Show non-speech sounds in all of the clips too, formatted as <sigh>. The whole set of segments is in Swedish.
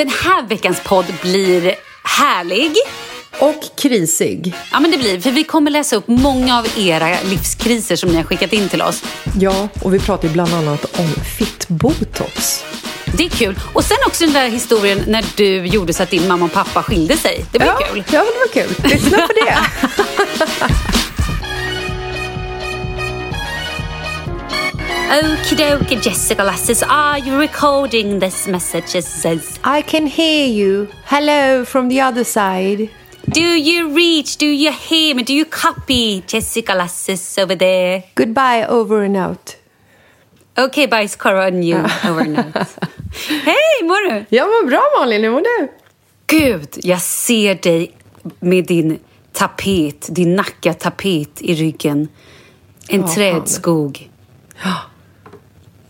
Den här veckans podd blir härlig. Och krisig. Ja, men det blir för vi kommer läsa upp många av era livskriser som ni har skickat in till oss. Ja, och vi pratar ju bland annat om fittbotox. Det är kul. Och sen också den där historien när du gjorde så att din mamma och pappa skilde sig. Det var ja, kul. Ja, det var kul. Lyssna på det. <laughs> Okidoki Jessica Lasses, are you recording this message? It says. I can hear you. Hello from the other side. Do you reach? Do you hear me? Do you copy Jessica Lasses over there? Goodbye, over and out. Okay, bajskorv on you, <laughs> over and out. Hej, mår du? Jag mår bra Malin, hur mår du? Gud, jag ser dig med din tapet, din Nacka-tapet i ryggen. En Ja, trädskog.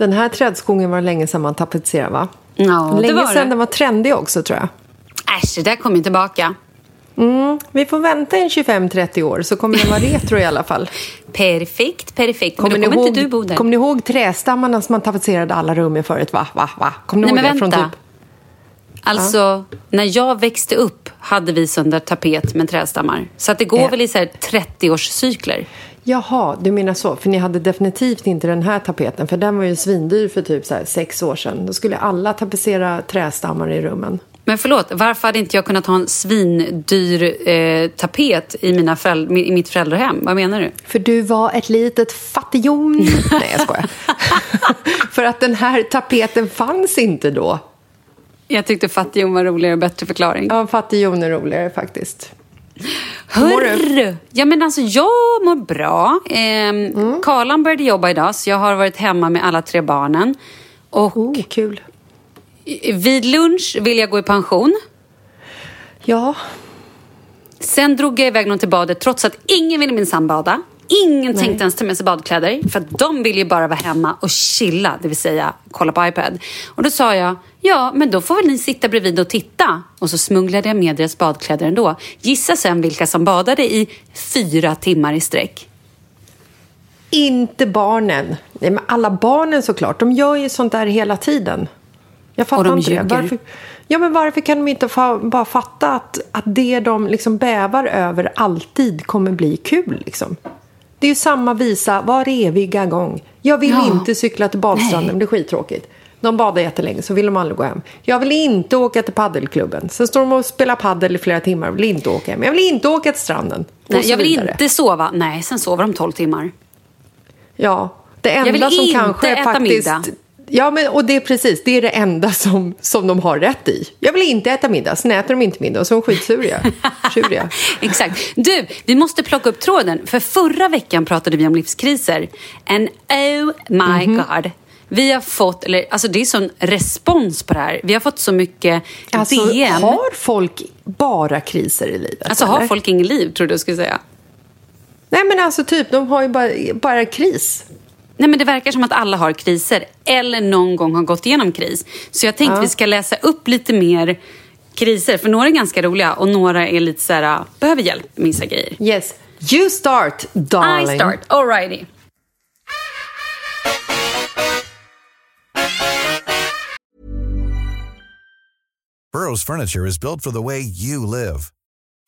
Den här trädskogen var det länge sedan man tapetserade va? Ja, det länge var sedan det. den var trendig också tror jag. Äsch, det där kommer ju tillbaka. Vi får vänta en 25-30 år så kommer den vara <laughs> retro i alla fall. Perfekt, perfekt. Men Kommer då ni, kommer ihåg, inte du bo där. kommer ni ihåg trästammarna som man tapetserade alla rum med förut? Va, va, va? Kommer ni Nej, ihåg men det? Från vänta. typ... Alltså, när jag växte upp hade vi sån där tapet med trädstammar. Så att det går Ja. väl i så här 30-årscykler. Jaha, du menar så. För ni hade definitivt inte den här tapeten. För den var ju svindyr för typ så sex år sedan. Då skulle alla tapetsera trästammar i rummen. Men förlåt, varför hade inte jag kunnat ha en svindyr eh, tapet i, mina föräld- i mitt föräldrahem? Vad menar du? För du var ett litet fattighjon. <laughs> Nej, jag skojar. <laughs> för att den här tapeten fanns inte då. Jag tyckte fattighjon var roligare och bättre förklaring. Ja, fattighjon är roligare faktiskt. Hörru! Ja, men alltså, jag mår bra. Ehm, Mm. Karlan började jobba idag, så jag har varit hemma med alla tre barnen. Och Oh, kul. vid lunch vill jag gå i pension. Ja, Sen drog jag iväg någon till badet trots att ingen ville minsann bada. Ingen Nej. tänkte ens ta med sig badkläder för att de ville ju bara vara hemma och chilla, det vill säga kolla på iPad. Och då sa jag, ja men då får väl ni sitta bredvid och titta. Och så smugglade jag med deras badkläder ändå. Gissa sen vilka som badade i fyra timmar i sträck. inte barnen. Nej, men alla barnen såklart. De gör ju sånt där hela tiden. Jag fattar Och de inte ljuger. det. Varför, ja, men varför kan de inte fa, bara fatta att, att det de liksom bävar över alltid kommer bli kul? Liksom? Det är ju samma visa var eviga gång. Jag vill Ja. inte cykla till badstranden, det är skittråkigt. De badar jättelänge, så vill de aldrig gå hem. Jag vill inte åka till paddelklubben. Sen står de och spelar paddel i flera timmar, vill inte åka hem. Jag vill inte åka till stranden. Och Nej, jag vill vidare. inte sova. Nej, sen sover de 12 timmar. Ja, det enda som kanske faktiskt... middag. Ja, men, och det är precis, det är det enda som, som de har rätt i. Jag vill inte äta middag, sen äter de inte middag och så är de skitsuriga. <laughs> Tjuriga. Exakt. Du, vi måste plocka upp tråden. För förra veckan pratade vi om livskriser. And oh my Mhm. god. Vi har fått, eller alltså det är sån respons på det här. Vi har fått så mycket Alltså, DM. har folk bara kriser i livet? Alltså har eller? folk inget liv, tror du skulle säga. Nej, men alltså typ, de har ju bara, bara kris. Nej men det verkar som att alla har kriser. Eller någon gång har gått igenom kris. Så jag tänkte Ja. vi ska läsa upp lite mer kriser. För några är ganska roliga och några är lite så här, behöver hjälp med vissa grejer. Yes. You start, darling. I start, alrighty. Burrow's furniture is built for the way you live.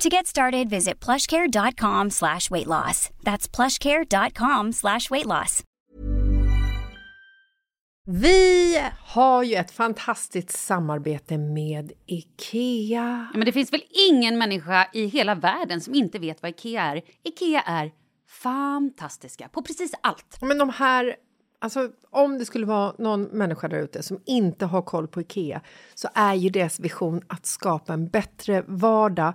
To get started, visit plushcare.com slash weight loss. That's plushcare.com slash weight loss. Vi har ju ett fantastiskt samarbete med IKEA. Ja, men det finns väl ingen människa i hela världen som inte vet vad Ikea är. Ikea är fantastiska på precis allt. Men de här, alltså om det skulle vara någon människa där ute som inte har koll på IKEA så är ju deras vision att skapa en bättre vardag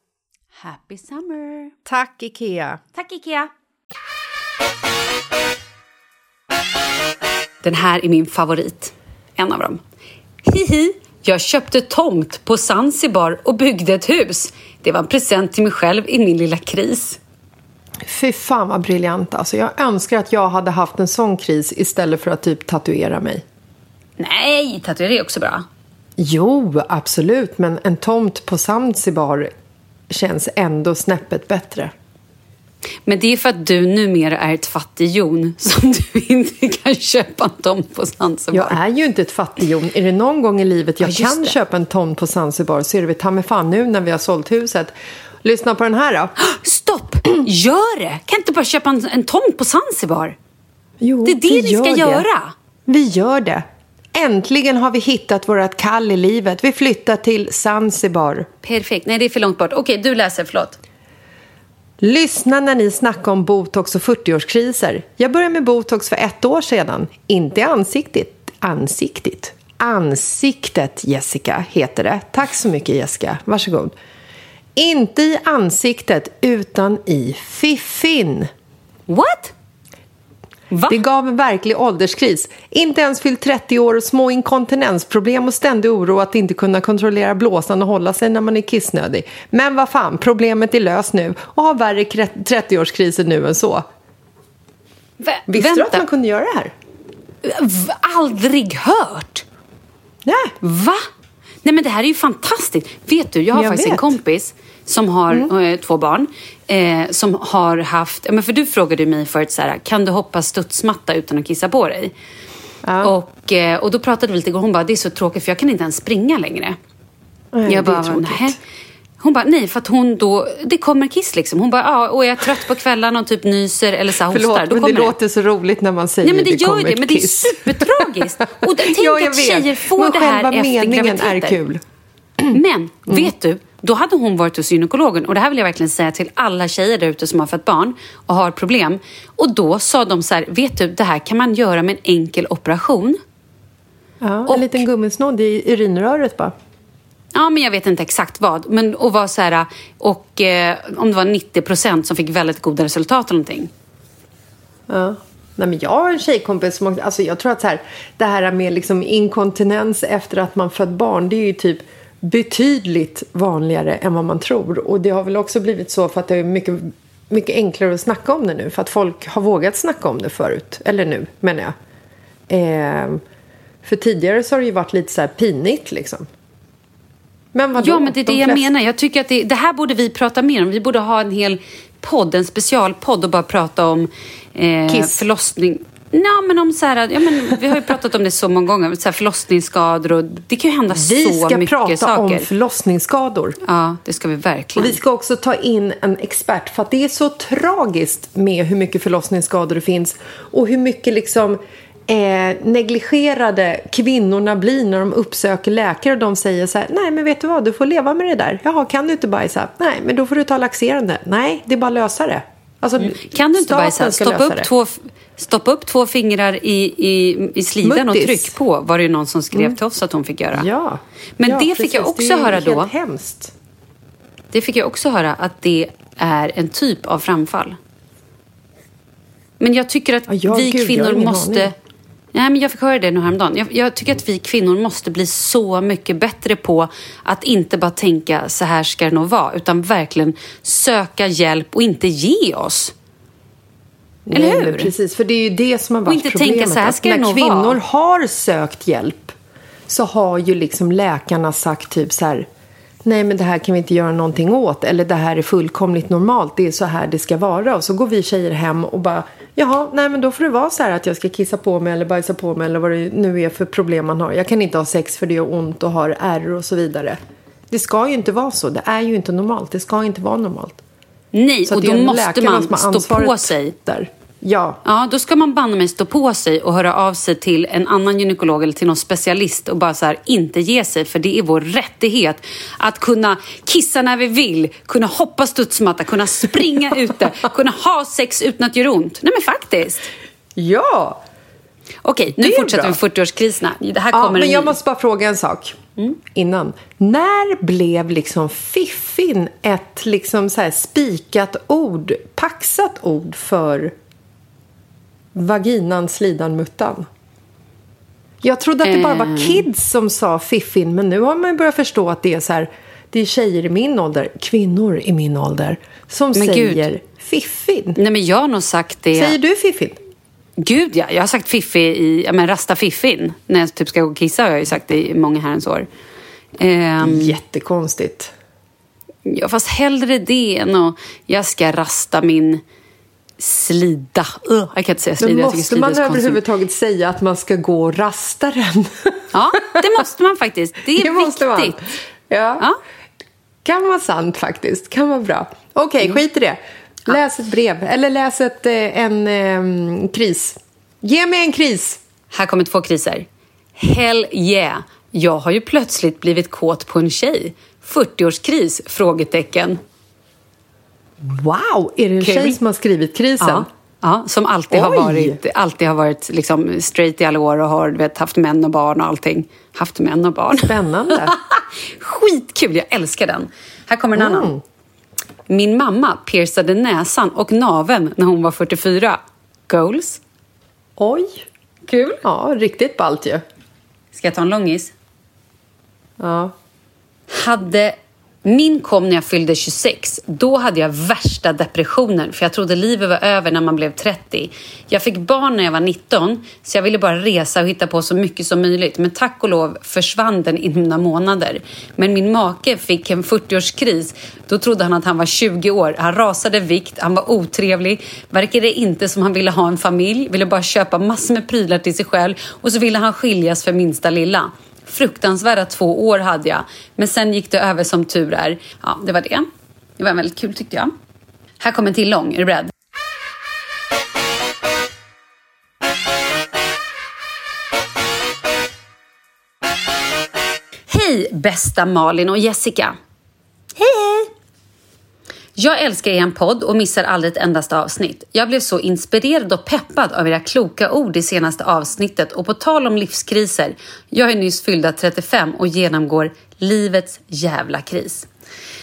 Happy summer! Tack, Ikea! Tack Ikea! Den här är min favorit. En av dem. Hihi! Jag köpte tomt på Zanzibar och byggde ett hus. Det var en present till mig själv i min lilla kris. Fy fan vad briljant. Alltså, jag önskar att jag hade haft en sån kris istället för att typ tatuera mig. Nej, tatuering är också bra. Jo, absolut, men en tomt på Zanzibar känns ändå snäppet bättre. Men det är för att du numera är ett fattighjon <laughs> som du inte kan köpa en tomt på Zanzibar. Jag är ju inte ett fattighjon. Är det någon gång i livet jag Ja, kan det. köpa en tomt på Zanzibar så är det väl ta mig fan nu när vi har sålt huset. Lyssna på den här då. <gasps> Stopp! <clears throat> Gör det! Kan inte bara köpa en, en tomt på Zanzibar? Jo, Det är det vi ni ska det. göra. Vi gör det. Äntligen har vi hittat vårt kall i livet. Vi flyttar till Zanzibar. Perfekt. Nej, det är för långt bort. Okej, du läser. Förlåt. Lyssna när ni snackar om botox och 40-årskriser. Jag började med botox för ett år sedan. Inte ansiktet. Ansiktet. Ansiktet, Jessica, heter det. Tack så mycket, Jessica. Varsågod. Inte i ansiktet, utan i fiffin. What? Va? Det gav en verklig ålderskris. Inte ens fyllt 30 år små inkontinensproblem och ständig oro att inte kunna kontrollera blåsan och hålla sig när man är kissnödig. Men vad fan, problemet är löst nu och har värre kre- 30-årskriser nu än så. Vä- Visste du vänta. att man kunde göra det här? V- Aldrig hört! Nej. Va? Nej men det här är ju fantastiskt. Vet du, jag har Jag faktiskt en vet. kompis som har eh, två barn. Eh, som har haft, ja, men för du frågade mig förut så här, kan du hoppa studsmatta utan att kissa på dig? Och, eh, och då pratade vi lite igår, hon bara, det är så tråkigt för jag kan inte ens springa längre. Nej, jag det bara, nej. Hon bara, nej för att hon då, det kommer kiss liksom. Hon bara, ja och är jag trött på kvällarna och typ nyser eller så hostar, Förlåt, men kommer det låter så roligt när man säger Nej men det, gör kommer det, men det är supertragiskt. <laughs> Och det, tänk ja, att vet. tjejer får men det här själva efter meningen graviditeter. är kul. Men vet du, då hade hon varit hos gynekologen och det här vill jag verkligen säga till alla tjejer där ute som har fött barn och har problem. Och då sa de så här, vet du, det här kan man göra med en enkel operation. Ja, Och- en liten gummisnodd i urinröret bara. Ja, men jag vet inte exakt vad. Men och var så här, och eh, om det var 90 procent som fick väldigt goda resultat eller någonting. Ja. Nej, men jag har en tjejkompis som alltså jag tror att så här, det här med liksom inkontinens efter att man fött barn, det är ju typ betydligt vanligare än vad man tror. Och det har väl också blivit så för att det är mycket, mycket enklare att snacka om det nu. För att folk har vågat snacka om det förut. Eller nu, menar jag. Eh, För tidigare så har det ju varit lite så här pinigt liksom. Men vadå? Ja, men det är det De jag flesta- menar. Jag tycker att det, det här borde vi prata mer om. Vi borde ha en hel podd, en specialpodd och bara prata om eh, Kiss. förlossning. Ja, men om så här, ja, men vi har ju pratat om det så många gånger, så här förlossningsskador och det kan ju hända Vi så ska mycket prata saker. om förlossningsskador. Ja, det ska vi Och verkligen. vi ska också ta in en expert för att det är så tragiskt med hur mycket förlossningsskador det finns och hur mycket liksom eh, negligerade kvinnorna blir när de uppsöker läkare och de säger så här, nej men vet du vad, du får leva med det där. Jaha, kan du inte bajsa? Nej, men då får du ta laxerande. Nej, det är bara att lösa det. Alltså, Mm. Kan du inte bajsa? ska Stoppa upp, två, stoppa upp två fingrar i, i, i slidan och Muttis. tryck på, var det ju någon som skrev till oss att hon fick göra. Ja. Men ja, det fick precis. jag också det är höra då. hemskt. Det fick jag också höra att det är en typ av framfall. Men jag tycker att Ja, ja, vi gud, jag kvinnor måste... aning. Nej, men jag fick höra det nu häromdagen. Jag, jag tycker att vi kvinnor måste bli så mycket bättre på att inte bara tänka så här ska det nog vara, utan verkligen söka hjälp och inte ge oss. Eller Nej, hur? precis, för det är ju det som har varit inte problemet. tänka så här att ska det när kvinnor vara. har sökt hjälp så har ju liksom läkarna sagt typ så här Nej men det här kan vi inte göra någonting åt eller det här är fullkomligt normalt, det är så här det ska vara och så går vi tjejer hem och bara Jaha, nej men då får det vara så här att jag ska kissa på mig eller bajsa på mig eller vad det nu är för problem man har. Jag kan inte ha sex för det gör ont och har ärr och så vidare. Det ska ju inte vara så, det är ju inte normalt, det ska inte vara normalt. Nej, Så och då måste man stå på sig. Där. Ja, Ja, då ska man banne mig stå på sig och höra av sig till en annan gynekolog eller till någon specialist och bara så här, inte ge sig. För det är vår rättighet att kunna kissa när vi vill, kunna hoppa studsmatta, kunna springa <laughs> ute, kunna ha sex utan att det gör ont. Nej men faktiskt. ja. Okej, nu fortsätter vi bra. 40-årskriserna. Det här Ja, kommer men en jag måste bara fråga en sak innan. När blev liksom fiffin ett liksom så spikat ord, paxat ord för vaginan, slidan, muttan? Jag trodde att det bara var Eh. kids som sa fiffin, men nu har man börjat förstå att det är så här, det är tjejer i min ålder, kvinnor i min ålder, som Men gud. säger fiffin. Nej men jag har nog sagt det. Säger du fiffin? Gud ja, jag har sagt fiffi i, ja men rasta fiffin. När jag typ ska gå och kissa har jag ju sagt det i många herrans år. Ehm, Jättekonstigt. Ja, fast hellre det än att jag ska rasta min slida. Uh, jag kan inte säga Men slida, tycker måste slida man överhuvudtaget säga att man ska gå och rasta den? <laughs> Ja, det måste man faktiskt. Det är <laughs> Det måste man. viktigt. Ja. Ja. Kan vara sant faktiskt. Kan vara bra. Okej, Mm. skit i det. Läs ett brev. Eller läs ett, eh, en eh, kris. Ge mig en kris. Här kommer två kriser. Hell yeah! Jag har ju plötsligt blivit kåt på en tjej. 40-årskris? Frågetecken. Wow! Är det en Kul. tjej som har skrivit krisen? Ja, ja, som alltid har Oj! varit, alltid har varit liksom straight i alla år och har vet, haft män och barn och allting. Haft män och barn. Spännande. <laughs> Skitkul, jag älskar den. Här kommer en annan. Min mamma piercade näsan och naven när hon var 44. Goals? Oj! Kul. Ja, riktigt ballt ju. Ska jag ta en långis? Ja. Hade min kom när jag fyllde 26. Då hade jag värsta depressionen för jag trodde livet var över när man blev 30. Jag fick barn när jag var 19 så jag ville bara resa och hitta på så mycket som möjligt. Men tack och lov försvann den inom några månader. Men min make fick en 40-årskris. Då trodde han att han var 20 år. Han rasade vikt, han var otrevlig. Verkade inte som han ville ha en familj. Ville bara köpa massor med prylar till sig själv. Och så ville han skiljas för minsta lilla. Fruktansvärda två år hade jag. Men sen gick det över som tur är. Ja, det var det. Det var väldigt kul tyckte jag. Här kommer en till lång. Är du beredd? Hej bästa Malin och Jessica. Hej hej! Jag älskar er podd och missar aldrig ett endaste avsnitt. Jag blev så inspirerad och peppad av era kloka ord i senaste avsnittet och på tal om livskriser. Jag är nyss fyllda 35 och genomgår livets jävla kris.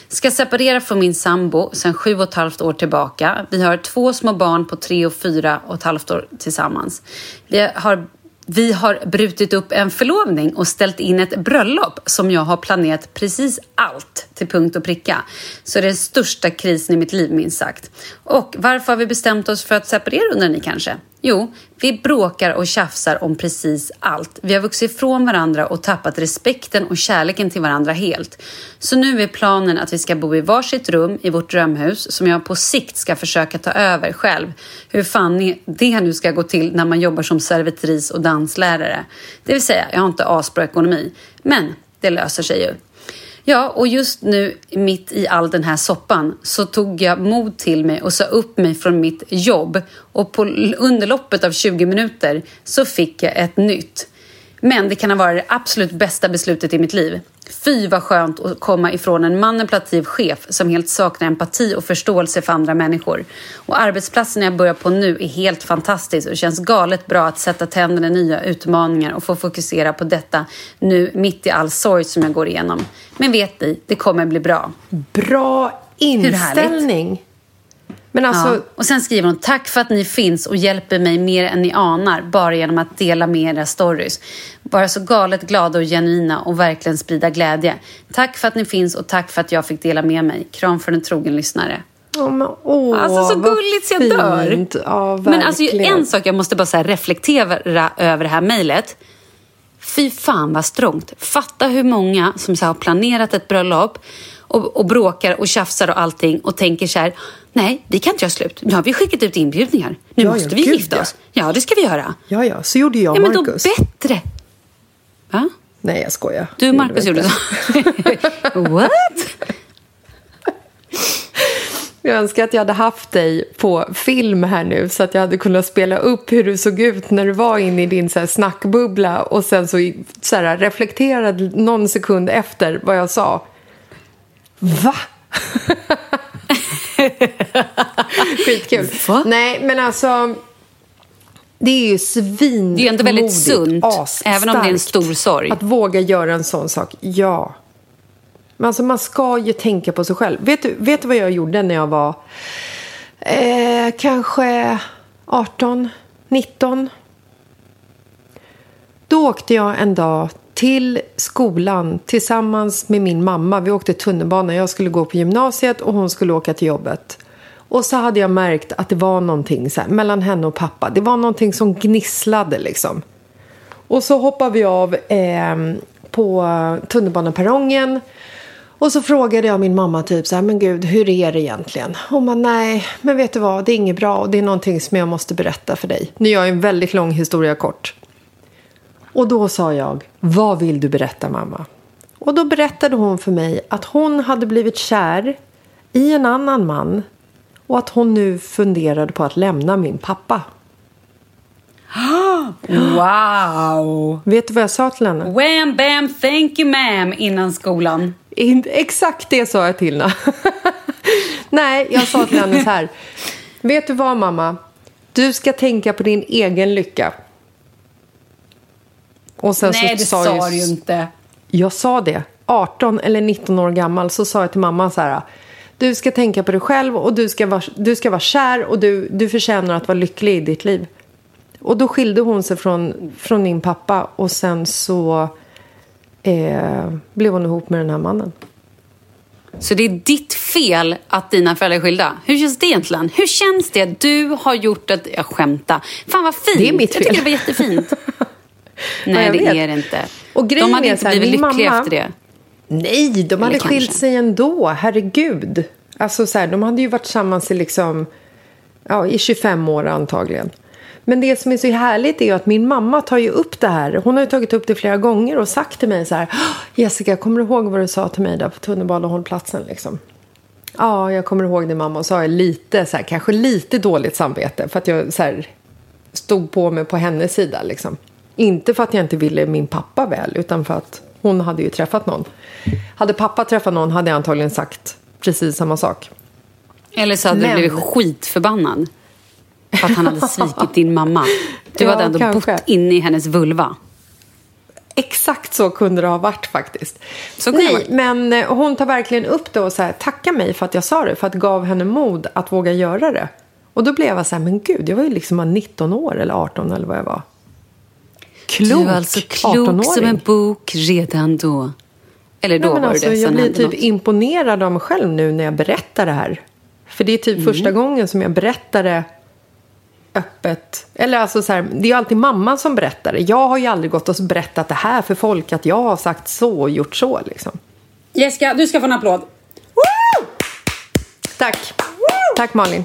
Ska separera från min sambo sedan sju och ett halvt år tillbaka. Vi har två små barn på tre och fyra och ett halvt år tillsammans. Vi har vi har brutit upp en förlovning och ställt in ett bröllop som jag har planerat precis allt till punkt och pricka. Så det är den största krisen i mitt liv minst sagt. Och varför har vi bestämt oss för att separera undrar ni kanske? Jo, vi bråkar och tjafsar om precis allt. Vi har vuxit ifrån varandra och tappat respekten och kärleken till varandra helt. Så nu är planen att vi ska bo i varsitt rum i vårt drömhus som jag på sikt ska försöka ta över själv. Hur fan det nu ska gå till när man jobbar som servitris och danslärare. Det vill säga, jag har inte asbra ekonomi. Men det löser sig ju. Ja, och just nu mitt i all den här soppan så tog jag mod till mig och sa upp mig från mitt jobb och på underloppet av 20 minuter så fick jag ett nytt. Men det kan ha varit det absolut bästa beslutet i mitt liv. Fy vad skönt att komma ifrån en manipulativ chef som helt saknar empati och förståelse för andra människor. Och arbetsplatsen jag börjar på nu är helt fantastisk och känns galet bra att sätta tänderna i nya utmaningar och få fokusera på detta nu mitt i all sorg som jag går igenom. Men vet ni, det kommer bli bra. Bra inställning. Men alltså... Ja. Och sen skriver hon, tack för att ni finns och hjälper mig mer än ni anar bara genom att dela med era stories. Vara så galet glada och genuina och verkligen sprida glädje. Tack för att ni finns och tack för att jag fick dela med mig. Kram från en trogen lyssnare. Oh, men, oh, alltså så gulligt så jag fint. dör. Ja, men alltså en sak jag måste bara så reflektera över det här mejlet. Fy fan vad strångt. Fatta hur många som så har planerat ett bröllop och, och bråkar och tjafsar och allting och tänker så här, nej, vi kan inte göra slut. Nu har vi skickat ut inbjudningar. Nu ja, måste ja, vi gud, gifta oss. Ja, det ska vi göra. Ja, ja, så gjorde jag ja, men Marcus. då bättre. Va? Nej, jag skojar. Du, Marcus, gjorde så. <laughs> What? Jag önskar att jag hade haft dig på film här nu så att jag hade kunnat spela upp hur du såg ut när du var inne i din så här snackbubbla och sen så, så här, reflekterade någon sekund efter vad jag sa. Va? <laughs> Skitkul. Va? Nej, men alltså... Det är ju svinmodigt, Det är ändå väldigt sunt, även om det är en stor sorg. Att våga göra en sån sak, ja. Men alltså man ska ju tänka på sig själv. Vet du, vet du vad jag gjorde när jag var eh, kanske 18, 19? Då åkte jag en dag till skolan tillsammans med min mamma. Vi åkte tunnelbana. Jag skulle gå på gymnasiet och hon skulle åka till jobbet. Och så hade jag märkt att det var någonting så här, mellan henne och pappa. Det var någonting som gnisslade liksom. Och så hoppade vi av eh, på tunnelbaneperrongen. Och så frågade jag min mamma typ så här, men gud, hur är det egentligen? Hon bara, nej, men vet du vad, det är inget bra och det är någonting som jag måste berätta för dig. Nu gör jag en väldigt lång historia kort. Och då sa jag, vad vill du berätta mamma? Och då berättade hon för mig att hon hade blivit kär i en annan man och att hon nu funderade på att lämna min pappa. Wow! Vet du vad jag sa till henne? Wham bam thank you ma'am innan skolan. In, exakt det sa jag till henne. <laughs> Nej, jag sa till henne så här. Vet du vad mamma? Du ska tänka på din egen lycka. Och sen Nej, så det sa, sa du ju inte. Jag sa det. 18 eller 19 år gammal så sa jag till mamma så här. Du ska tänka på dig själv och du ska vara, du ska vara kär och du, du förtjänar att vara lycklig i ditt liv. Och då skilde hon sig från, från min pappa och sen så eh, blev hon ihop med den här mannen. Så det är ditt fel att dina föräldrar är skilda? Hur känns det egentligen? Hur känns det? Du har gjort ett... Jag skämtar. Fan vad fint! Det är mitt fel. Jag tycker det var jättefint. <laughs> Nej, ja, det vet. är det inte. Och de hade inte blivit lyckliga mamma... efter det. Nej, de hade skilt kanske. sig ändå. Herregud. Alltså, så här, de hade ju varit tillsammans i, liksom, ja, i 25 år antagligen. Men det som är så härligt är att min mamma tar ju upp det här. Hon har ju tagit upp det flera gånger och sagt till mig så här. Jessica, kommer du ihåg vad du sa till mig där på tunnelbanehållplatsen? Liksom? Ja, jag kommer ihåg det mamma. Och så har jag lite, så här, kanske lite dåligt samvete. För att jag så här, stod på mig på hennes sida. Liksom. Inte för att jag inte ville min pappa väl, utan för att hon hade ju träffat någon. Hade pappa träffat någon hade jag antagligen sagt precis samma sak. Eller så hade Men... du blivit skitförbannad. För att han hade svikit din mamma. Du <laughs> ja, hade ändå kanske. bott inne i hennes vulva. Exakt så kunde det ha varit faktiskt. Så Nej, men eh, hon tar verkligen upp det och så här, tackar mig för att jag sa det. För att det gav henne mod att våga göra det. Och då blev jag så här, men gud, jag var ju liksom 19 år eller 18 eller vad jag var. Klok Du är alltså klok som en bok redan då. Eller då Nej, var alltså, det Jag blir typ något. imponerad av mig själv nu när jag berättar det här. För det är typ mm. första gången som jag berättar det öppet. Eller alltså så här, det är alltid mamman som berättar det. Jag har ju aldrig gått och berättat det här för folk att jag har sagt så och gjort så liksom. Jessica, du ska få en applåd. Tack. Tack Malin.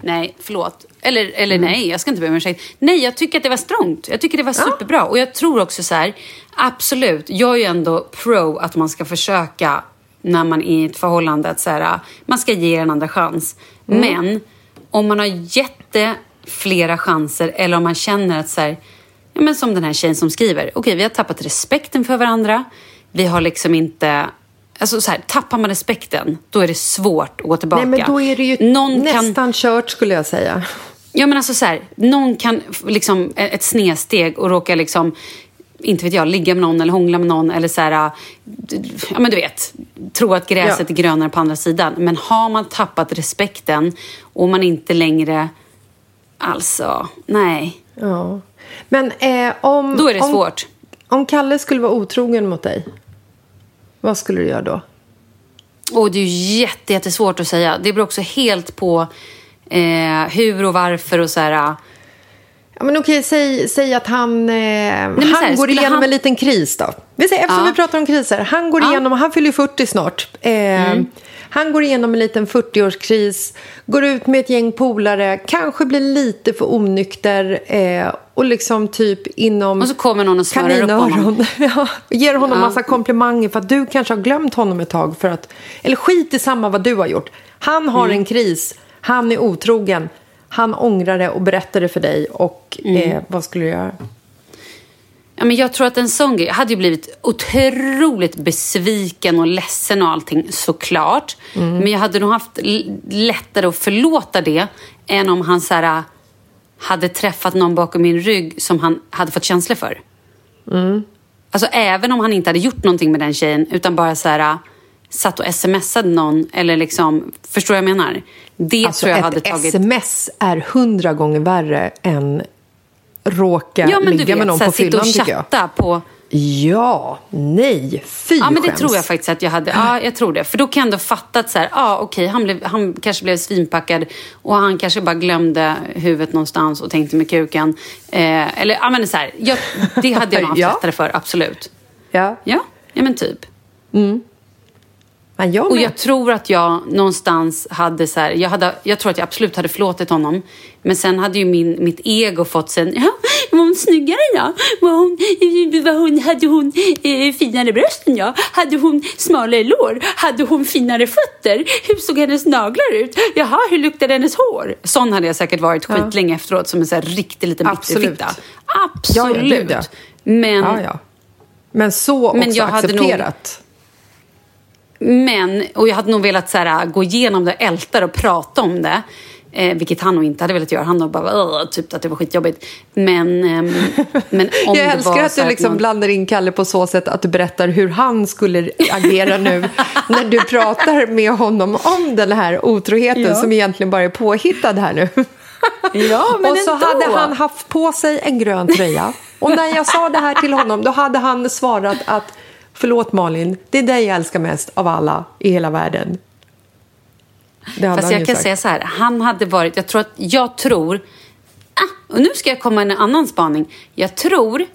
Nej, förlåt. Eller, eller nej, jag ska inte be om ursäkt. Nej, jag tycker att det var strångt. Jag tycker det var superbra. Och jag tror också så här, absolut, jag är ju ändå pro att man ska försöka när man är i ett förhållande att så här, man ska ge en andra chans. Men om man har jätte flera chanser eller om man känner att så här, ja, men som den här tjejen som skriver, okej okay, vi har tappat respekten för varandra, vi har liksom inte Alltså så här, tappar man respekten, då är det svårt att gå tillbaka. Nej, men då är det ju någon nästan kan... kört skulle jag säga. Ja, men alltså så här, någon kan liksom ett snedsteg och råka liksom inte vet jag, ligga med någon eller hångla med någon eller så här, ja men du vet, tro att gräset ja. är grönare på andra sidan. Men har man tappat respekten och man inte längre, alltså, nej. Ja. Men eh, om... Då är det om, svårt. Om Kalle skulle vara otrogen mot dig, vad skulle du göra då? Oh, det är ju jätte, jättesvårt att säga. Det beror också helt på eh, hur och varför och så här Ja, men okej, säg, säg att han, eh, Nej, han här, går igenom han... en liten kris då. Vi säger, eftersom ja. vi pratar om kriser. Han går igenom, han fyller 40 snart. Eh, mm. Han går igenom en liten 40-årskris, går ut med ett gäng polare, kanske blir lite för onykter eh, och liksom typ inom Och så kommer någon och smörar upp honom. <laughs> ja, ger honom ja. massa komplimanger för att du kanske har glömt honom ett tag. För att, eller skit i samma vad du har gjort. Han har mm. en kris, han är otrogen. Han ångrar det och berättar det för dig. Och mm. eh, vad skulle du göra? Ja, men jag tror att en sån grej, jag hade ju blivit otroligt besviken och ledsen och allting såklart. Mm. Men jag hade nog haft lättare att förlåta det än om han så här, hade träffat någon bakom min rygg som han hade fått känslor för. Mm. Alltså även om han inte hade gjort någonting med den tjejen utan bara så här satt och smsade någon eller liksom, förstår du vad jag menar? Det alltså tror jag hade tagit... ett sms är hundra gånger värre än råka ja, ligga vet, med någon på fyllan tycker jag. på... Ja, nej, fy Ja, men det tror jag faktiskt att jag hade. Ja, jag tror det. För då kan jag ändå fatta att så här, ja, okej, han, blev, han kanske blev svinpackad och han kanske bara glömde huvudet någonstans och tänkte med kuken. Eh, eller, ja men så här, jag, det hade jag nog haft <laughs> ja. lättare för, absolut. Ja. Ja, ja men typ. Mm. Men jag och jag tror att jag någonstans hade så här, jag, hade, jag tror att jag absolut hade förlåtit honom. Men sen hade ju min, mitt ego fått sen, ja, var hon snyggare ja? Var hon, var hon, hade hon eh, finare bröst än jag? Hade hon smalare lår? Hade hon finare fötter? Hur såg hennes naglar ut? Jaha, hur luktade hennes hår? Sån hade jag säkert varit ja. skitlänge efteråt som en så här riktig liten bitterfitta. Absolut. Ja, ja, Men, ja, ja. Men så också men jag accepterat. Men, och jag hade nog velat så här, gå igenom det, älta och prata om det. Eh, vilket han nog inte hade velat göra. Han nog bara typ att det var skitjobbigt. Men, eh, men <laughs> om Jag älskar att du liksom någon... blandar in Kalle på så sätt att du berättar hur han skulle agera nu <laughs> när du pratar med honom om den här otroheten ja. som egentligen bara är påhittad här nu. Ja, men och så ändå. hade han haft på sig en grön tröja. Och när jag sa det här till honom då hade han svarat att Förlåt Malin, det är dig jag älskar mest av alla i hela världen. Fast jag kan sagt. säga så här, han hade varit, jag tror att, jag tror, ah, och nu ska jag komma med en annan spaning. Jag tror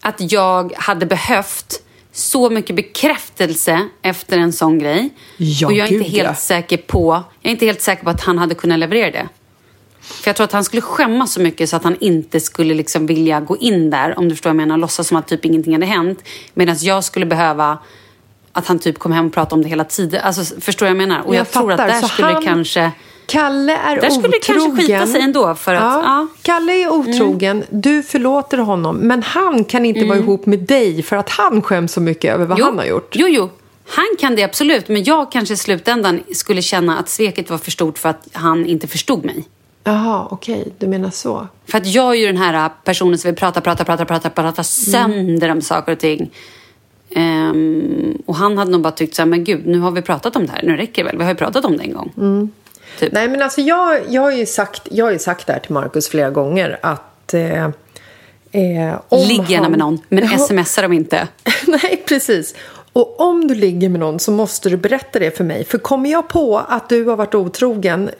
att jag hade behövt så mycket bekräftelse efter en sån grej. Ja, och jag är inte helt ja. säker på, jag är inte helt säker på att han hade kunnat leverera det. För jag tror att han skulle skämmas så mycket så att han inte skulle liksom vilja gå in där, om du förstår vad jag menar, låtsas som att typ ingenting hade hänt. Medan jag skulle behöva att han typ kom hem och pratade om det hela tiden. Alltså, förstår du vad jag menar? Och jag, jag tror att där så skulle han... kanske... Kalle är Där skulle otrogen. det kanske skita sig ändå. För att, ja. ja. Kalle är otrogen, mm. du förlåter honom. Men han kan inte mm. vara ihop med dig för att han skäms så mycket över vad jo. han har gjort. Jo, jo. Han kan det absolut. Men jag kanske i slutändan skulle känna att sveket var för stort för att han inte förstod mig. Jaha, okej. Okay. Du menar så. För att jag är ju den här personen som vill prata, prata, prata, prata, prata sönder mm. om saker och ting. Um, och han hade nog bara tyckt så här, men gud, nu har vi pratat om det här. Nu räcker det väl. Vi har ju pratat om det en gång. Mm. Typ. Nej, men alltså jag, jag, har ju sagt, jag har sagt det här till Markus flera gånger att eh, Eh, Ligg gärna han... med någon, men ja. smsa dem inte. <laughs> Nej, precis. Och om du ligger med någon så måste du berätta det för mig. För kommer jag på att du har varit otrogen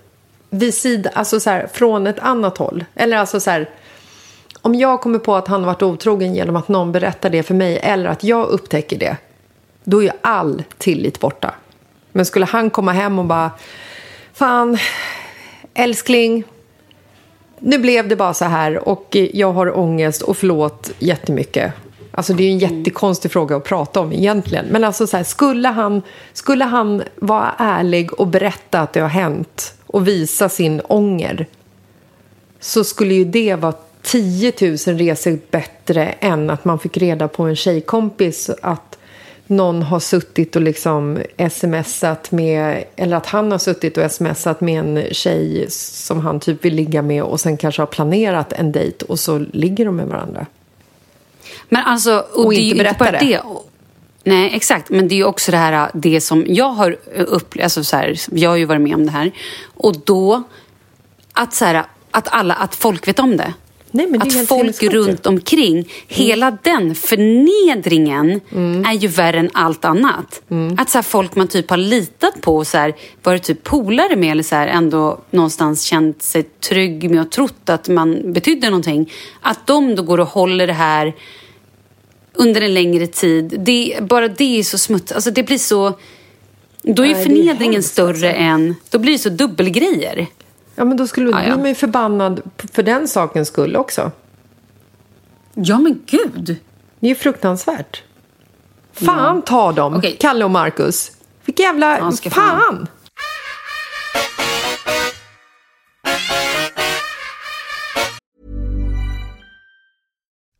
vid sidan, alltså så här, från ett annat håll. Eller alltså så här, om jag kommer på att han varit otrogen genom att någon berättar det för mig eller att jag upptäcker det, då är ju all tillit borta. Men skulle han komma hem och bara, fan, älskling, nu blev det bara så här och jag har ångest och förlåt jättemycket. Alltså det är ju en jättekonstig fråga att prata om egentligen. Men alltså så här, skulle, han, skulle han vara ärlig och berätta att det har hänt och visa sin ånger så skulle ju det vara 10 000 resor bättre än att man fick reda på en tjejkompis att någon har suttit och liksom smsat med, eller att han har suttit och smsat med en tjej som han typ vill ligga med och sen kanske har planerat en dejt och så ligger de med varandra. Men alltså, och, Och det inte bara det. Nej, exakt. Men det är också det här, det som jag har upplevt, alltså så här, jag har ju varit med om det här. Och då, att så här, att alla, att folk vet om det. Nej, det att folk runt omkring, hela den förnedringen Mm. är ju värre än allt annat. Att så här, folk man typ har litat på, så här, varit typ polare med eller så här, ändå någonstans känt sig trygg med och trott att man betydde någonting. Att de då går och håller det här under en längre tid. Det, bara det är så smutsigt. Alltså det blir så... Då är ju förnedringen hemskt, större alltså. än... Då blir det så dubbelgrejer. Ja, men då skulle Ja, ja. blir man ju förbannad för den sakens skull också. Ja, men gud! Det är ju fruktansvärt. Fan ta dem, Okej. Kalle och Marcus. Vilka jävla... Ja, fan. fan!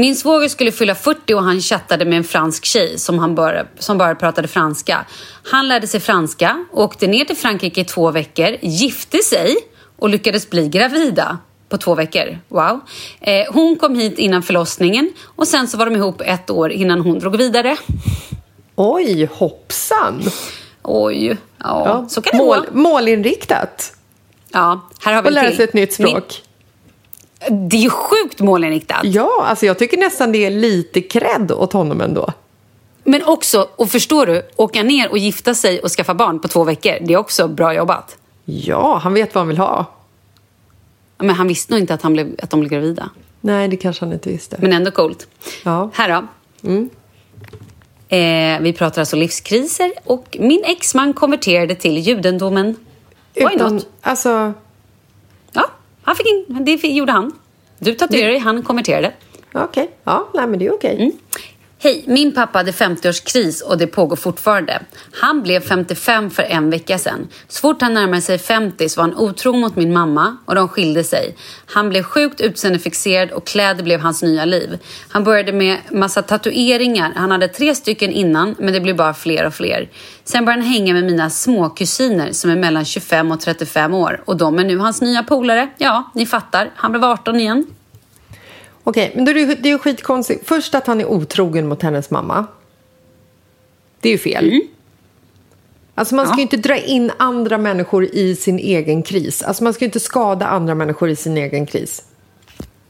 Min svåger skulle fylla 40 och han chattade med en fransk tjej som, han bara, som bara pratade franska. Han lärde sig franska, åkte ner till Frankrike i två veckor, gifte sig och lyckades bli gravida på två veckor. Wow. Eh, hon kom hit innan förlossningen och sen så var de ihop ett år innan hon drog vidare. Oj, hoppsan! Oj, ja, Ja, så kan det mål, gå. målinriktat. Ja, här har vi Och lära sig ett nytt språk. Min, det är ju sjukt målinriktat. Ja, alltså jag tycker nästan det är lite cred åt honom ändå. Men också, och förstår du, åka ner och gifta sig och skaffa barn på två veckor. Det är också bra jobbat. Ja, han vet vad han vill ha. Men han visste nog inte att, han blev, att de blev gravida. Nej, det kanske han inte visste. Men ändå coolt. Ja. Här då. Eh, vi pratar alltså livskriser och min exman konverterade till judendomen. Why Utan, not? alltså, han fick in, det gjorde han. Du tatuerade dig, han konverterade. okej. Ja, nej men det är okej. Mm. Hej, min pappa hade 50-årskris och det pågår fortfarande. Han blev 55 för en vecka sedan. Så fort han närmade sig 50 så var han otrogen mot min mamma och de skilde sig. Han blev sjukt utseendefixerad och kläder blev hans nya liv. Han började med massa tatueringar. Han hade tre stycken innan men det blev bara fler och fler. Sen började han hänga med mina småkusiner som är mellan 25 och 35 år och de är nu hans nya polare. Ja, ni fattar. Han blev 18 igen. Okej, men då är det, ju- det är ju skitkonstigt. Först att han är otrogen mot hennes mamma. Det är ju fel. Alltså man ska ju inte dra in andra människor i sin egen kris. Alltså man ska ju inte skada andra människor i sin egen kris.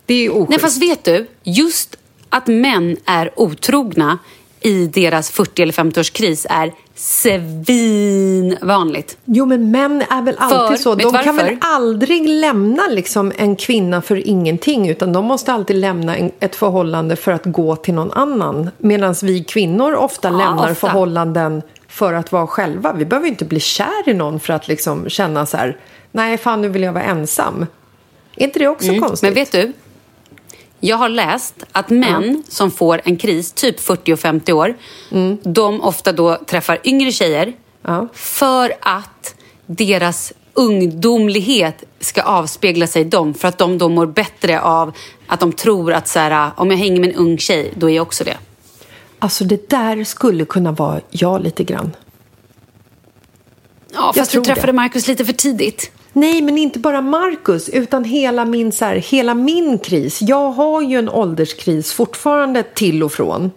Det är ju oschysst. Nej, fast vet du? Just att män är otrogna i deras 40 eller 50-årskris är svinvanligt. Jo, men män är väl alltid För, så. De kan väl aldrig lämna liksom en kvinna för ingenting utan de måste alltid lämna en, ett förhållande för att gå till någon annan. Medan vi kvinnor ofta Ja, lämnar ofta. förhållanden för att vara själva. Vi behöver inte bli kär i någon för att liksom känna så här, nej fan nu vill jag vara ensam. Är inte det också konstigt? Mm. Men vet du? Jag har läst att män som får en kris, typ 40 och 50 år, de ofta då träffar yngre tjejer Ja. för att deras ungdomlighet ska avspegla sig i dem. För att de då mår bättre av att de tror att så här, om jag hänger med en ung tjej, då är jag också det. Alltså det där skulle kunna vara jag lite grann. Ja, fast tror du träffade det. Markus lite för tidigt. Nej, men inte bara Marcus, utan hela min, så här, hela min kris. Jag har ju en ålderskris fortfarande till och från.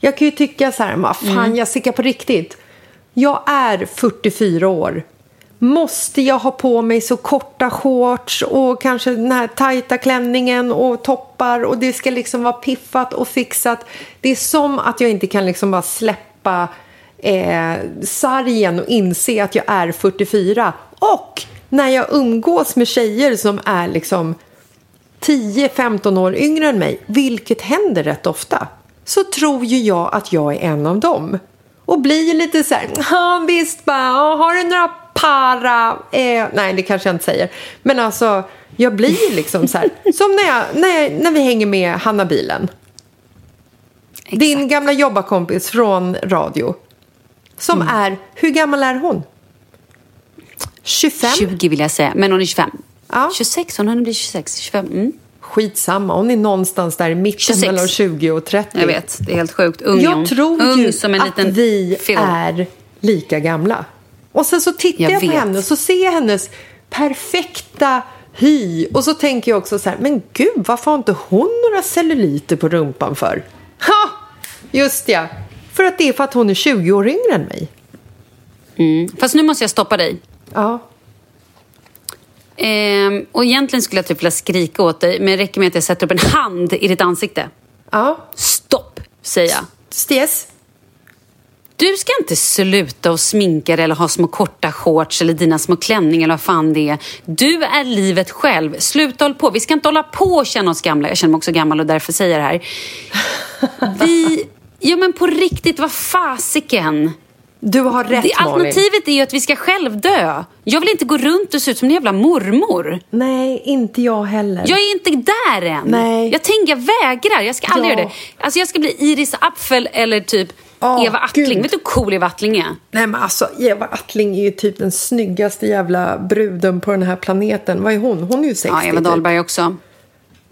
Jag kan ju tycka så här, vad fan Jessica på riktigt. Jag är 44 år. Måste jag ha på mig så korta shorts och kanske den här tajta klänningen och toppar och det ska liksom vara piffat och fixat. Det är som att jag inte kan liksom bara släppa eh, sargen och inse att jag är 44. Och när jag umgås med tjejer som är liksom 10-15 år yngre än mig, vilket händer rätt ofta, så tror ju jag att jag är en av dem. Och blir lite så här, ja visst bara, har du några para... Eh, nej, det kanske jag inte säger. Men alltså, jag blir liksom så här, <laughs> som när, jag, när, jag, när vi hänger med Hanna Bilen. Din gamla jobbarkompis från radio. Som är, hur gammal är hon? 25? 20 vill jag säga, men hon är 25. Ja. 26, hon hinner bli 26, 25. Mm. Skitsamma, hon är någonstans där i mitten 26. mellan 20 och 30. Jag vet, det är helt sjukt. Ung Jag tror Ung ju som en att liten vi film. är lika gamla. Och sen så tittar jag, Jag på vet. henne och så ser jag hennes perfekta hy. Och så tänker jag också så här, men gud, varför har inte hon några celluliter på rumpan för? Ha! Just ja. För att det är för att hon är 20 år yngre än mig. Fast nu måste jag stoppa dig. Ja. Ehm, och egentligen skulle jag typ vilja skrika åt dig, men det räcker med att jag sätter upp en hand i ditt ansikte. Ja. Stopp, säger jag. Stes. Du ska inte sluta och sminka dig eller ha små korta shorts eller dina små klänningar eller vad fan det är. Du är livet själv. Sluta hålla på. Vi ska inte hålla på och känna oss gamla. Jag känner mig också gammal och därför säger jag det här. Vi... Ja men på riktigt, vad fasiken. Du har rätt, Det, alternativet är ju att vi ska självdö. Jag vill inte gå runt och se ut som en jävla mormor. Nej, inte jag heller. Jag är inte där än. Nej. Jag tänker, jag vägrar. Jag ska aldrig Ja. göra det. Alltså jag ska bli Iris Apfel eller typ Åh, Eva Attling. Gud. Vet du hur cool Eva Attling är? Nej men alltså Eva Attling är ju typ den snyggaste jävla bruden på den här planeten. Vad är hon? Hon är ju 60 Ja, Eva typ. Dahlberg också.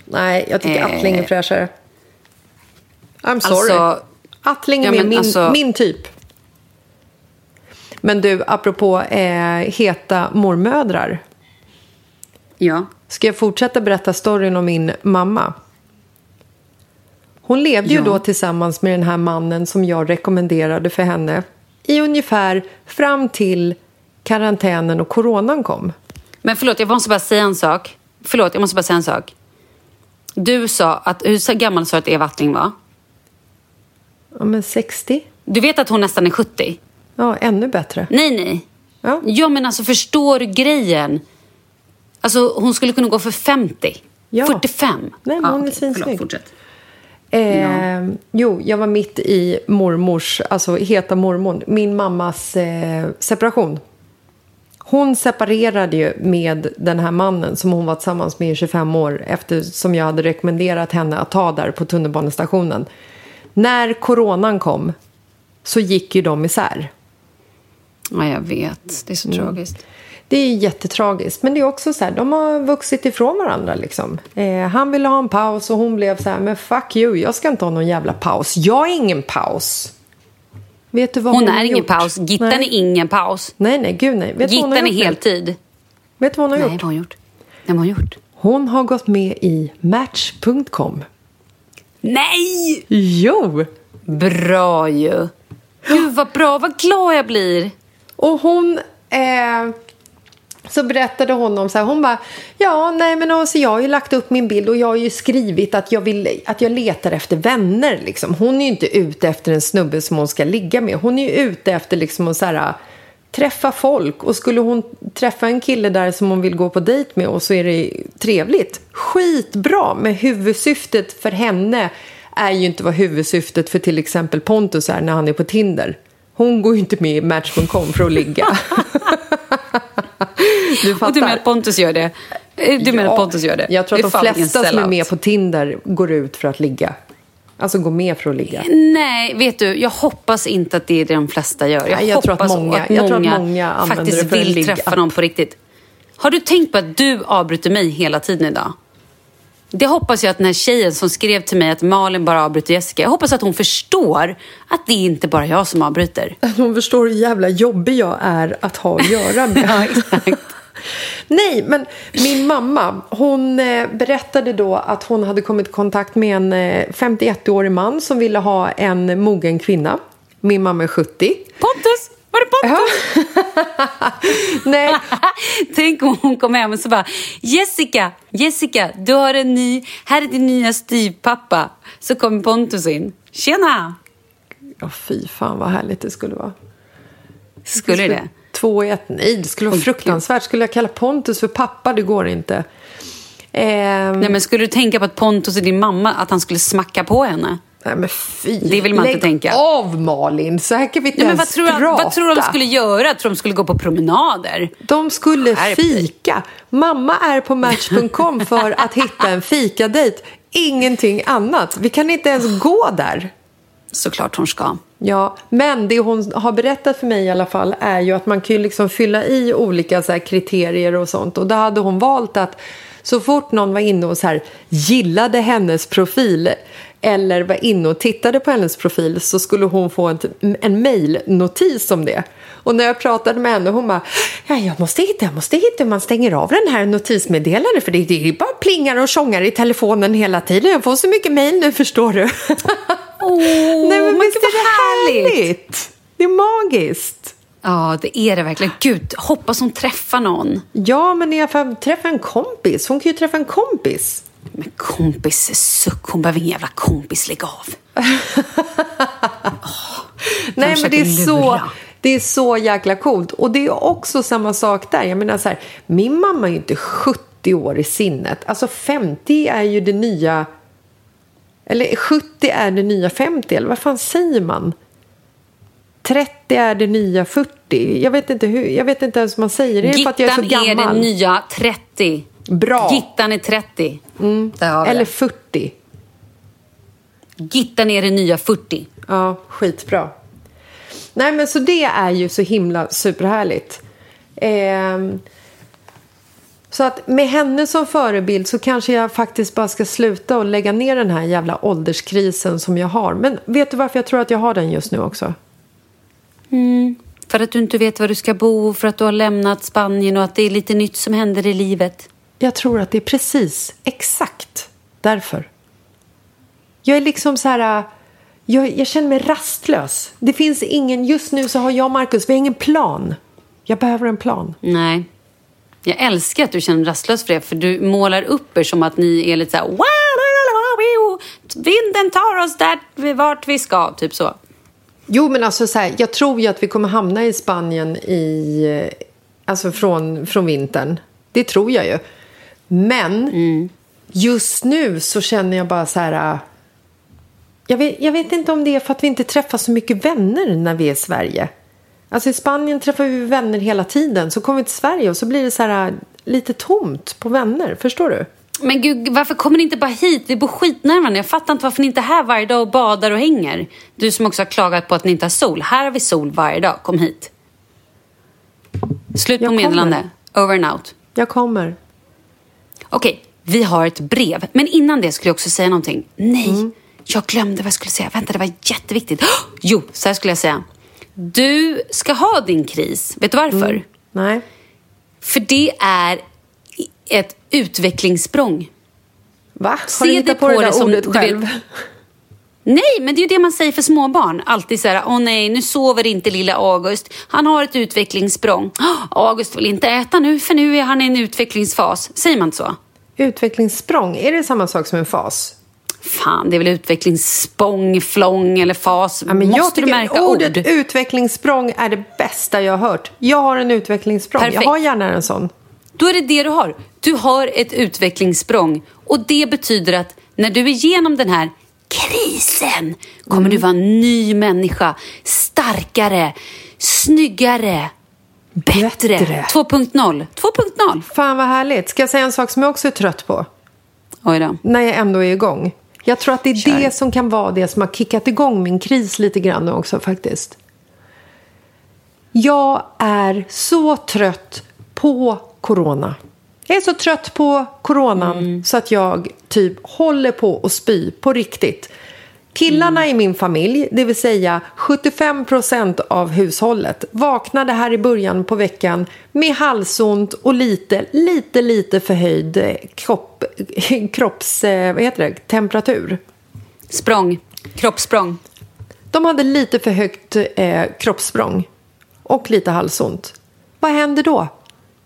Nej, jag tycker Eh. Attling är fräschare. I'm sorry. Alltså- Attling är Ja, min, alltså- min typ. Men du, apropå eh, heta mormödrar. Ja. Ska jag fortsätta berätta storyn om min mamma? Hon levde ju Ja. då tillsammans med den här mannen som jag rekommenderade för henne i ungefär fram till karantänen och coronan kom. Men förlåt, jag måste bara säga en sak. Förlåt, jag måste bara säga en sak. Du sa att, hur gammal sa du att Eva Attling var? Ja, men 60? Du vet att hon nästan är 70? Ja, ännu bättre. Nej, nej. Ja. Ja, men alltså förstår grejen? Alltså hon skulle kunna gå för 50. Ja. 45. Nej, men hon är svinsnygg. förlåt, fortsätt. Eh, Jo, jag var mitt i mormors, alltså heta mormor, min mammas eh, separation. Hon separerade ju med den här mannen som hon var tillsammans med i 25 år eftersom jag hade rekommenderat henne att ta där på tunnelbanestationen. När coronan kom så gick ju de isär. Ja, jag vet. Det är så Mm. tragiskt. Det är jättetragiskt, men det är också så här, de har vuxit ifrån varandra liksom. Eh, han ville ha en paus och hon blev så här, men fuck you, jag ska inte ha någon jävla paus. Jag är ingen paus. Vet du vad hon, Hon är ingen gjort? paus. Gittan nej. är ingen paus. Nej, nej, gud nej. Vet Gittan är heltid. Vet du vad hon har Nej, gjort? vad hon gjort? Nej, vad har hon gjort? Hon har gått med i Match.com. Nej! Jo! Bra ju. Gud vad bra, vad glad jag blir. Och hon... Eh, så berättade hon om så här, hon bara, ja nej men alltså jag har ju lagt upp min bild och jag har ju skrivit att jag, vill, att jag letar efter vänner liksom. Hon är ju inte ute efter en snubbe som hon ska ligga med. Hon är ju ute efter liksom att så här, träffa folk och skulle hon träffa en kille där som hon vill gå på dejt med och så är det trevligt. Skitbra, men huvudsyftet för henne är ju inte vad huvudsyftet för till exempel Pontus är när han är på Tinder. Hon går ju inte med i Match.com för att ligga. <laughs> du fattar. Och du menar att Pontus gör det? Eh, du ja, menar att Pontus gör det? Jag tror att de flesta som är med på Tinder går ut för att ligga. Alltså gå med för att ligga. Nej, vet du, jag hoppas inte att det är det de flesta gör. Jag, Nej, jag tror att många, att jag tror att många faktiskt vill träffa någon på riktigt. Har du tänkt på att du avbryter mig hela tiden idag? Det hoppas jag att den här tjejen som skrev till mig att Malin bara avbryter Jessica. Jag hoppas att hon förstår att det är inte bara jag som avbryter. hon förstår hur jävla jobbig jag är att ha att <laughs> göra med. ja, exakt. Nej, men min mamma hon eh, berättade då att hon hade kommit i kontakt med en eh, 51-årig man som ville ha en mogen kvinna. Min mamma är 70. Pontus! Var det? Ja. <laughs> Nej. Tänk om hon kom hem och så bara Jessica, Jessica, du har en ny, här är din nya styvpappa. Så kommer Pontus in. Tjena! Ja, fy fan vad härligt det skulle vara. Skulle det? Två i ett. Nej, det skulle vara oh, fruktansvärt. Skulle jag kalla Pontus för pappa? Det går inte. Eh, Nej, men skulle du tänka på att Pontus är din mamma, att han skulle smacka på henne? Nej men fy, det vill man lägg inte tänka. av Malin, så här kan vi inte Nej, ens vad tror, prata. vad tror du de skulle göra? Tror de skulle gå på promenader? De skulle Skärp fika. Mamma är på Match.com <laughs> för att hitta en fikadejt. Ingenting annat. Vi kan inte ens gå där. Såklart hon ska. Ja, men det hon har berättat för mig i alla fall är ju att man kan ju liksom fylla i olika så kriterier och sånt. Och då hade hon valt att så fort någon var inne och så här, gillade hennes profil eller var inne och tittade på hennes profil så skulle hon få en, en mejlnotis om det. Och när jag pratade med henne hon bara, ja, jag måste hitta, jag måste hitta hur man stänger av den här notismeddelandet för det, det är bara plingar och tjongar i telefonen hela tiden. Jag får så mycket mejl nu förstår du. Åh, <laughs> Nej men visst är det härligt? härligt? Det är magiskt. Ja, det är det verkligen. Gud, hoppas hon träffar någon. Ja, men i alla fall träffa en kompis. Hon kan ju träffa en kompis. Men kompis suck, hon behöver ingen jävla kompis, lägg av. oh, <laughs> Nej, men det är, så, det är så jäkla coolt. Och det är också samma sak där. Jag menar så här, min mamma är ju inte 70 år i sinnet. Alltså 50 är ju det nya... Eller 70 är det nya 50, eller vad fan säger man? 30 är det nya 40. Jag vet inte, hur, jag vet inte ens hur man säger det. Är för att jag är så gammal? är det nya 30. Bra. Gittan är 30. Mm. Eller 40. Gittan är det nya 40. Ja, skitbra. Nej, men så det är ju så himla superhärligt. Eh, så att med henne som förebild så kanske jag faktiskt bara ska sluta och lägga ner den här jävla ålderskrisen som jag har. Men vet du varför jag tror att jag har den just nu också? Mm. För att du inte vet var du ska bo, för att du har lämnat Spanien och att det är lite nytt som händer i livet. Jag tror att det är precis, exakt därför. Jag är liksom så här... Jag, jag, känner mig rastlös. Det finns ingen... Just nu så har jag och Markus, vi har ingen plan. Jag behöver en plan. Nej. Jag älskar att du känner rastlös för det, för du målar upp er som att ni är lite så här... Vinden tar oss där vart vi ska, typ så. Jo, men alltså så här, jag tror ju att vi kommer hamna i Spanien i... Alltså från, från vintern. Det tror jag ju. Men mm. just nu så känner jag bara så här... Äh, jag vet, jag vet inte om det är för att vi inte träffar så mycket vänner när vi är i Sverige. Alltså i Spanien träffar vi vänner hela tiden. Så kommer vi till Sverige och så blir det så här äh, lite tomt på vänner. Förstår du? Men gud, varför kommer ni inte bara hit? Vi bor skitnära varandra. Jag fattar inte varför ni inte är här varje dag och badar och hänger. Du som också har klagat på att ni inte har sol. Här har vi sol varje dag. Kom hit. Slut på meddelande. Over and out. Jag kommer. Okej, vi har ett brev. Men innan det skulle jag också säga någonting. Nej, mm. jag glömde vad jag skulle säga. Vänta, det var jätteviktigt. Oh, <gasps> jo, så här skulle jag säga. Du ska ha din kris. Vet du varför? Mm. Nej. För det är ett utvecklingssprång. Va? Har Se du hittat på det där ordet själv? Nej, men det är ju det man säger för småbarn. Alltid så här, åh nej, nu sover inte lilla August. Han har ett utvecklingssprång. August vill inte äta nu, för nu är han i en utvecklingsfas. Säger man inte så? Utvecklingssprång, är det samma sak som en fas? Fan, det är väl utvecklingssprång, flång eller fas. Ja, men Måste jag du märka ordet ord? utvecklingssprång är det bästa jag har hört. Jag har en utvecklingssprång. Perfekt. Jag har gärna en sån. Då är det det du har. Du har ett utvecklingssprång. Och det betyder att när du är igenom den här krisen kommer Mm. du vara en ny människa. Starkare, snyggare, bättre. Bättre. 2.0. 2.0. Fan vad härligt. Ska jag säga en sak som jag också är trött på? Oj då. När jag ändå är igång. Jag tror att det är Kör. det som kan vara det som har kickat igång min kris lite grann nu också faktiskt. Jag är så trött på corona. Jag är så trött på coronan så att jag typ håller på att spy på riktigt. Killarna i min familj, det vill säga 75 procent av hushållet vaknade här i början på veckan med halsont och lite, lite, lite förhöjd eh, kropp, <laughs> kropps... eh, Vad heter det? Temperatur. Språng. Kroppssprång. De hade lite för högt eh, kroppssprång och lite halsont. Vad händer då?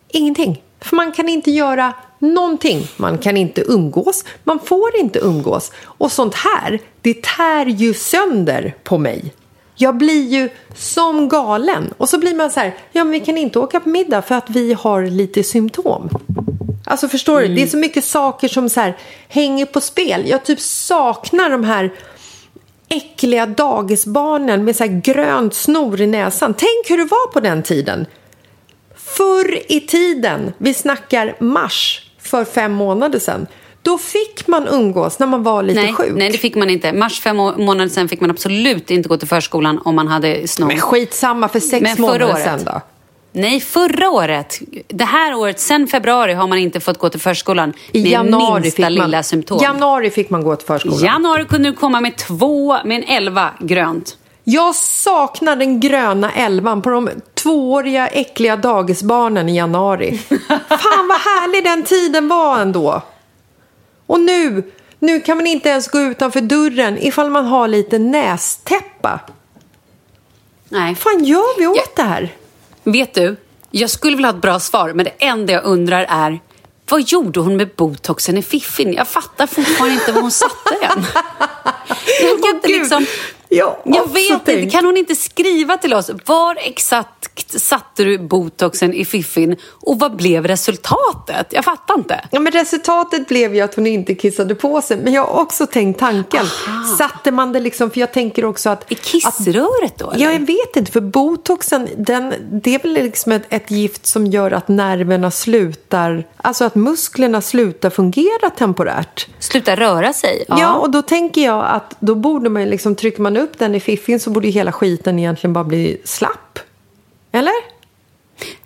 Ingenting. För man kan inte göra någonting. Man kan inte umgås. Man får inte umgås. Och sånt här, det tär ju sönder på mig. Jag blir ju som galen. Och så blir man så här, ja men vi kan inte åka på middag för att vi har lite symptom. Alltså förstår du? Det är så mycket saker som så här hänger på spel. Jag typ saknar de här äckliga dagisbarnen med så här grönt snor i näsan. Tänk hur det var på den tiden. Förr i tiden, vi snackar mars för fem månader sedan, då fick man umgås när man var lite Nej, sjuk. nej, det fick man inte. Mars fem må- månader sedan fick man absolut inte gå till förskolan om man hade snor. Men skitsamma för sex Men månader året. sedan då. Nej, förra året. Det här året, sen februari, har man inte fått gå till förskolan I med januari minsta fick, man, lilla symptom. januari fick man gå till förskolan. januari kunde du komma med två, med en elva grönt. Jag saknar den gröna elvan på de tvååriga äckliga dagisbarnen i januari. Fan vad härlig den tiden var ändå. Och nu, nu kan man inte ens gå utanför dörren ifall man har lite nästäppa. Nej. fan gör vi åt det här? Vet du, jag skulle vilja ha ett bra svar, men det enda jag undrar är vad gjorde hon med botoxen i fiffin? Jag fattar fortfarande inte var hon satte den. <laughs> Jag, kan inte liksom, har jag vet inte, kan hon inte skriva till oss? Var exakt satte du botoxen i fiffin och vad blev resultatet? Jag fattar inte. Ja, men resultatet blev ju att hon inte kissade på sig. Men jag har också tänkt tanken. Satte man det liksom, för jag tänker också att... I kissröret då? Eller? Ja, jag vet inte. För botoxen, den, det är väl liksom ett, ett gift som gör att nerverna slutar... Alltså att musklerna slutar fungera temporärt. Sluta röra sig? Ja, och då tänker jag att då borde man liksom, trycker man upp den i fiffin så borde ju hela skiten egentligen bara bli slapp. Eller?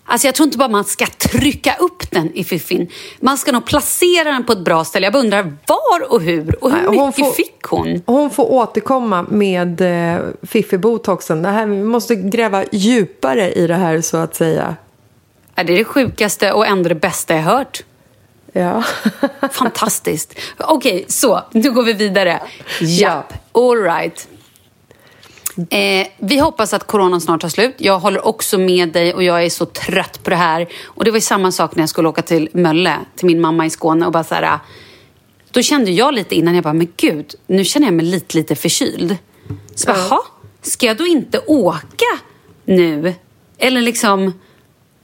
Alltså jag tror inte bara man ska trycka upp den i fiffin. Man ska nog placera den på ett bra ställe. Jag bara undrar var och hur och hur Nej, mycket får- fick hon? Hon får återkomma med eh, fiffi-botoxen. Det här, vi måste gräva djupare i det här så att säga. Ja, det är det sjukaste och ändå det bästa jag hört. Ja. Fantastiskt. Okej, så nu går vi vidare. Japp, all right. Eh, vi hoppas att coronan snart tar slut. Jag håller också med dig och jag är så trött på det här. Och det var ju samma sak när jag skulle åka till Mölle, till min mamma i Skåne och bara så här, Då kände jag lite innan, jag bara, men gud, nu känner jag mig lite, lite förkyld. Så bara, "Jaha, ska jag då inte åka nu? Eller liksom...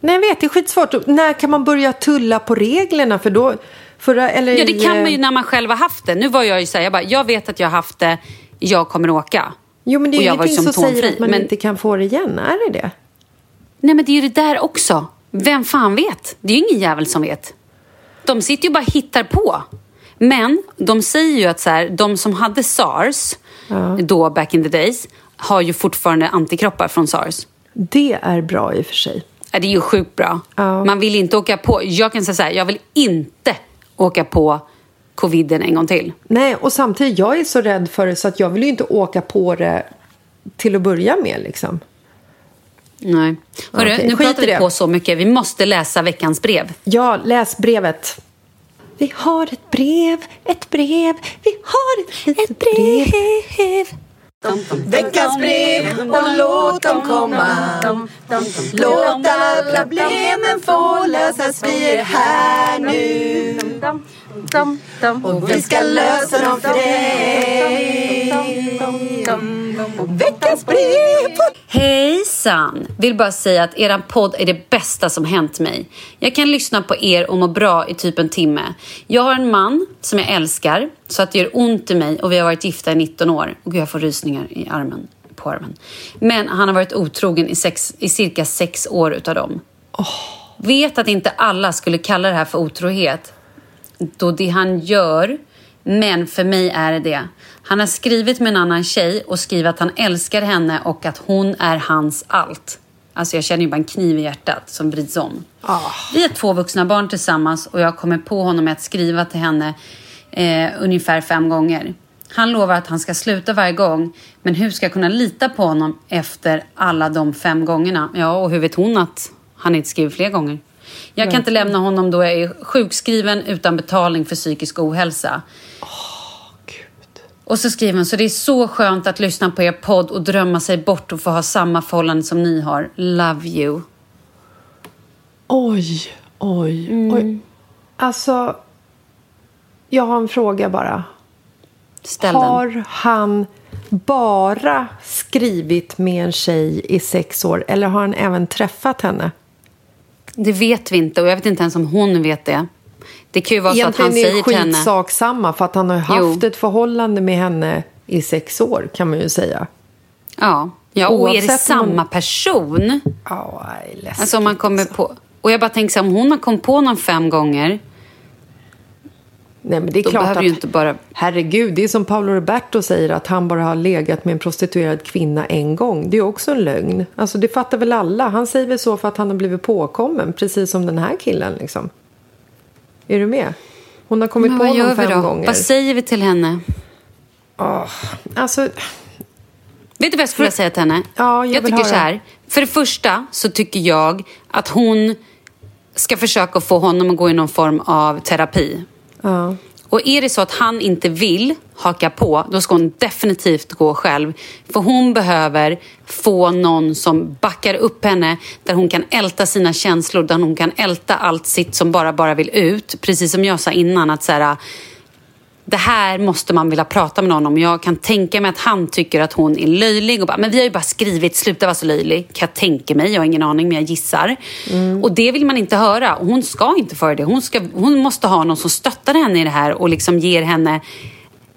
Nej, jag vet, det är skitsvårt. När kan man börja tulla på reglerna? För då... För, eller, Ja, det kan man ju eh, när man själv har haft det. Nu var jag ju så här, jag bara, jag vet att jag har haft det, jag kommer åka. Jo, men det är ju ingenting som säger symptomfri, att man men- inte kan få det igen. Är det det? Nej, men det är ju det där också. Vem fan vet? Det är ju ingen jävel som vet. De sitter ju bara och hittar på. Men de säger ju att så här, de som hade sars, då back in the days, har ju fortfarande antikroppar från sars. Det är bra i och för sig. Ja, Det är ju sjukt bra. Ja. Man vill inte åka på... Jag kan säga så här, jag vill inte åka på coviden en gång till. Nej, och samtidigt, jag är så rädd för det så att jag vill ju inte åka på det till att börja med. Liksom. Nej. Hörru, Okej, nu skit pratar i vi det. på så mycket. Vi måste läsa veckans brev. Ja, läs brevet. Vi har ett brev, ett brev, vi har ett brev. Veckans brev och låt dem komma Låt alla problemen få lösas, vi är här nu och vi ska lösa dem för dig Veckans brev Hejsan! Vill bara säga att er podd är det bästa som hänt mig. Jag kan lyssna på er och må bra i typ en timme. Jag har en man som jag älskar så att det gör ont i mig och vi har varit gifta i 19 år. Och jag får rysningar i armen, på armen. Men han har varit otrogen i, sex, i cirka sex år utav dem. Vet att inte alla skulle kalla det här för otrohet då det han gör, men för mig är det det. Han har skrivit med en annan tjej och skrivit att han älskar henne och att hon är hans allt. Alltså jag känner ju bara en kniv i hjärtat som vrids om. Vi är två vuxna barn tillsammans och jag kommer på honom med att skriva till henne eh, ungefär fem gånger. Han lovar att han ska sluta varje gång, men hur ska jag kunna lita på honom efter alla de fem gångerna? Ja, och hur vet hon att han inte skriver fler gånger? Jag kan inte lämna honom då jag är sjukskriven utan betalning för psykisk ohälsa. Och så skriver han, så det är så skönt att lyssna på er podd och drömma sig bort och få ha samma förhållande som ni har. Love you. Oj, oj, oj. Alltså, jag har en fråga bara. Ställ den. Har han bara skrivit med en tjej i sex år eller har han även träffat henne? Det vet vi inte och jag vet inte ens om hon vet det. Det kan ju vara så att han Egentligen är säger till henne... skitsak samma för att han har ju Jo. haft ett förhållande med henne i sex år kan man ju säga. Ja, ja och är det Oavsett om man- samma person? Ja, läskigt. Alltså om man kommer på... Och jag bara tänker så här, om hon har kommit på någon fem gånger, Nej, men det är då klart behöver att, ju inte bara... Herregud, det är som Paolo Roberto säger att han bara har legat med en prostituerad kvinna en gång. Det är också en lögn. Alltså det fattar väl alla. Han säger väl så för att han har blivit påkommen, precis som den här killen liksom. Är du med? Hon har kommit Men på honom fem då? gånger. Vad säger vi till henne? Alltså, Vet du vad jag skulle vilja säga till henne? Ja, jag jag tycker höra. så här. För det första så tycker jag att hon ska försöka få honom att gå i någon form av terapi ja. Och är det så att han inte vill haka på, då ska hon definitivt gå själv. För hon behöver få någon som backar upp henne, där hon kan älta sina känslor, där hon kan älta allt sitt som bara, bara vill ut. Precis som jag sa innan, att så här, det här måste man vilja prata med någon om. Jag kan tänka mig att han tycker att hon är löjlig. Och bara, men vi har ju bara skrivit, sluta vara så löjlig. Kan jag tänka mig, jag har ingen aning men jag gissar. Och det vill man inte höra. Och hon ska inte föra det. Hon, ska, hon måste ha någon som stöttar henne i det här och liksom ger henne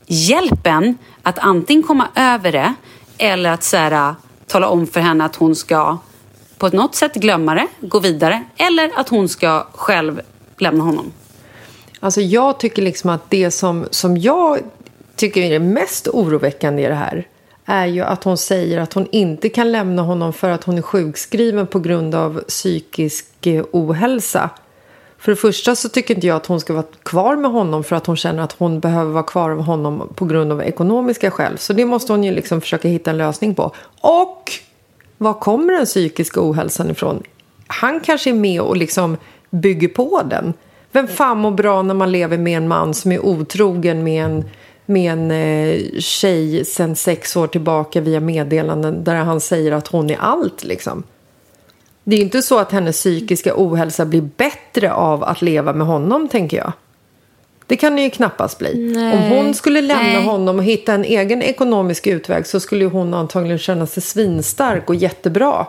hjälpen att antingen komma över det eller att så här, tala om för henne att hon ska på något sätt glömma det, gå vidare eller att hon ska själv lämna honom. Alltså jag tycker liksom att det som, som jag tycker är det mest oroväckande i det här är ju att hon säger att hon inte kan lämna honom för att hon är sjukskriven på grund av psykisk eh, ohälsa. För det första så tycker inte jag att hon ska vara kvar med honom för att hon känner att hon behöver vara kvar med honom på grund av ekonomiska skäl. Så det måste hon ju liksom försöka hitta en lösning på. Och var kommer den psykiska ohälsan ifrån? Han kanske är med och liksom bygger på den. Vem fan mår bra när man lever med en man som är otrogen med en, med en eh, tjej sen sex år tillbaka via meddelanden där han säger att hon är allt liksom. Det är inte så att hennes psykiska ohälsa blir bättre av att leva med honom, tänker jag. Det kan det ju knappast bli. Om hon skulle lämna Nej. honom och hitta en egen ekonomisk utväg så skulle hon antagligen känna sig svinstark och jättebra.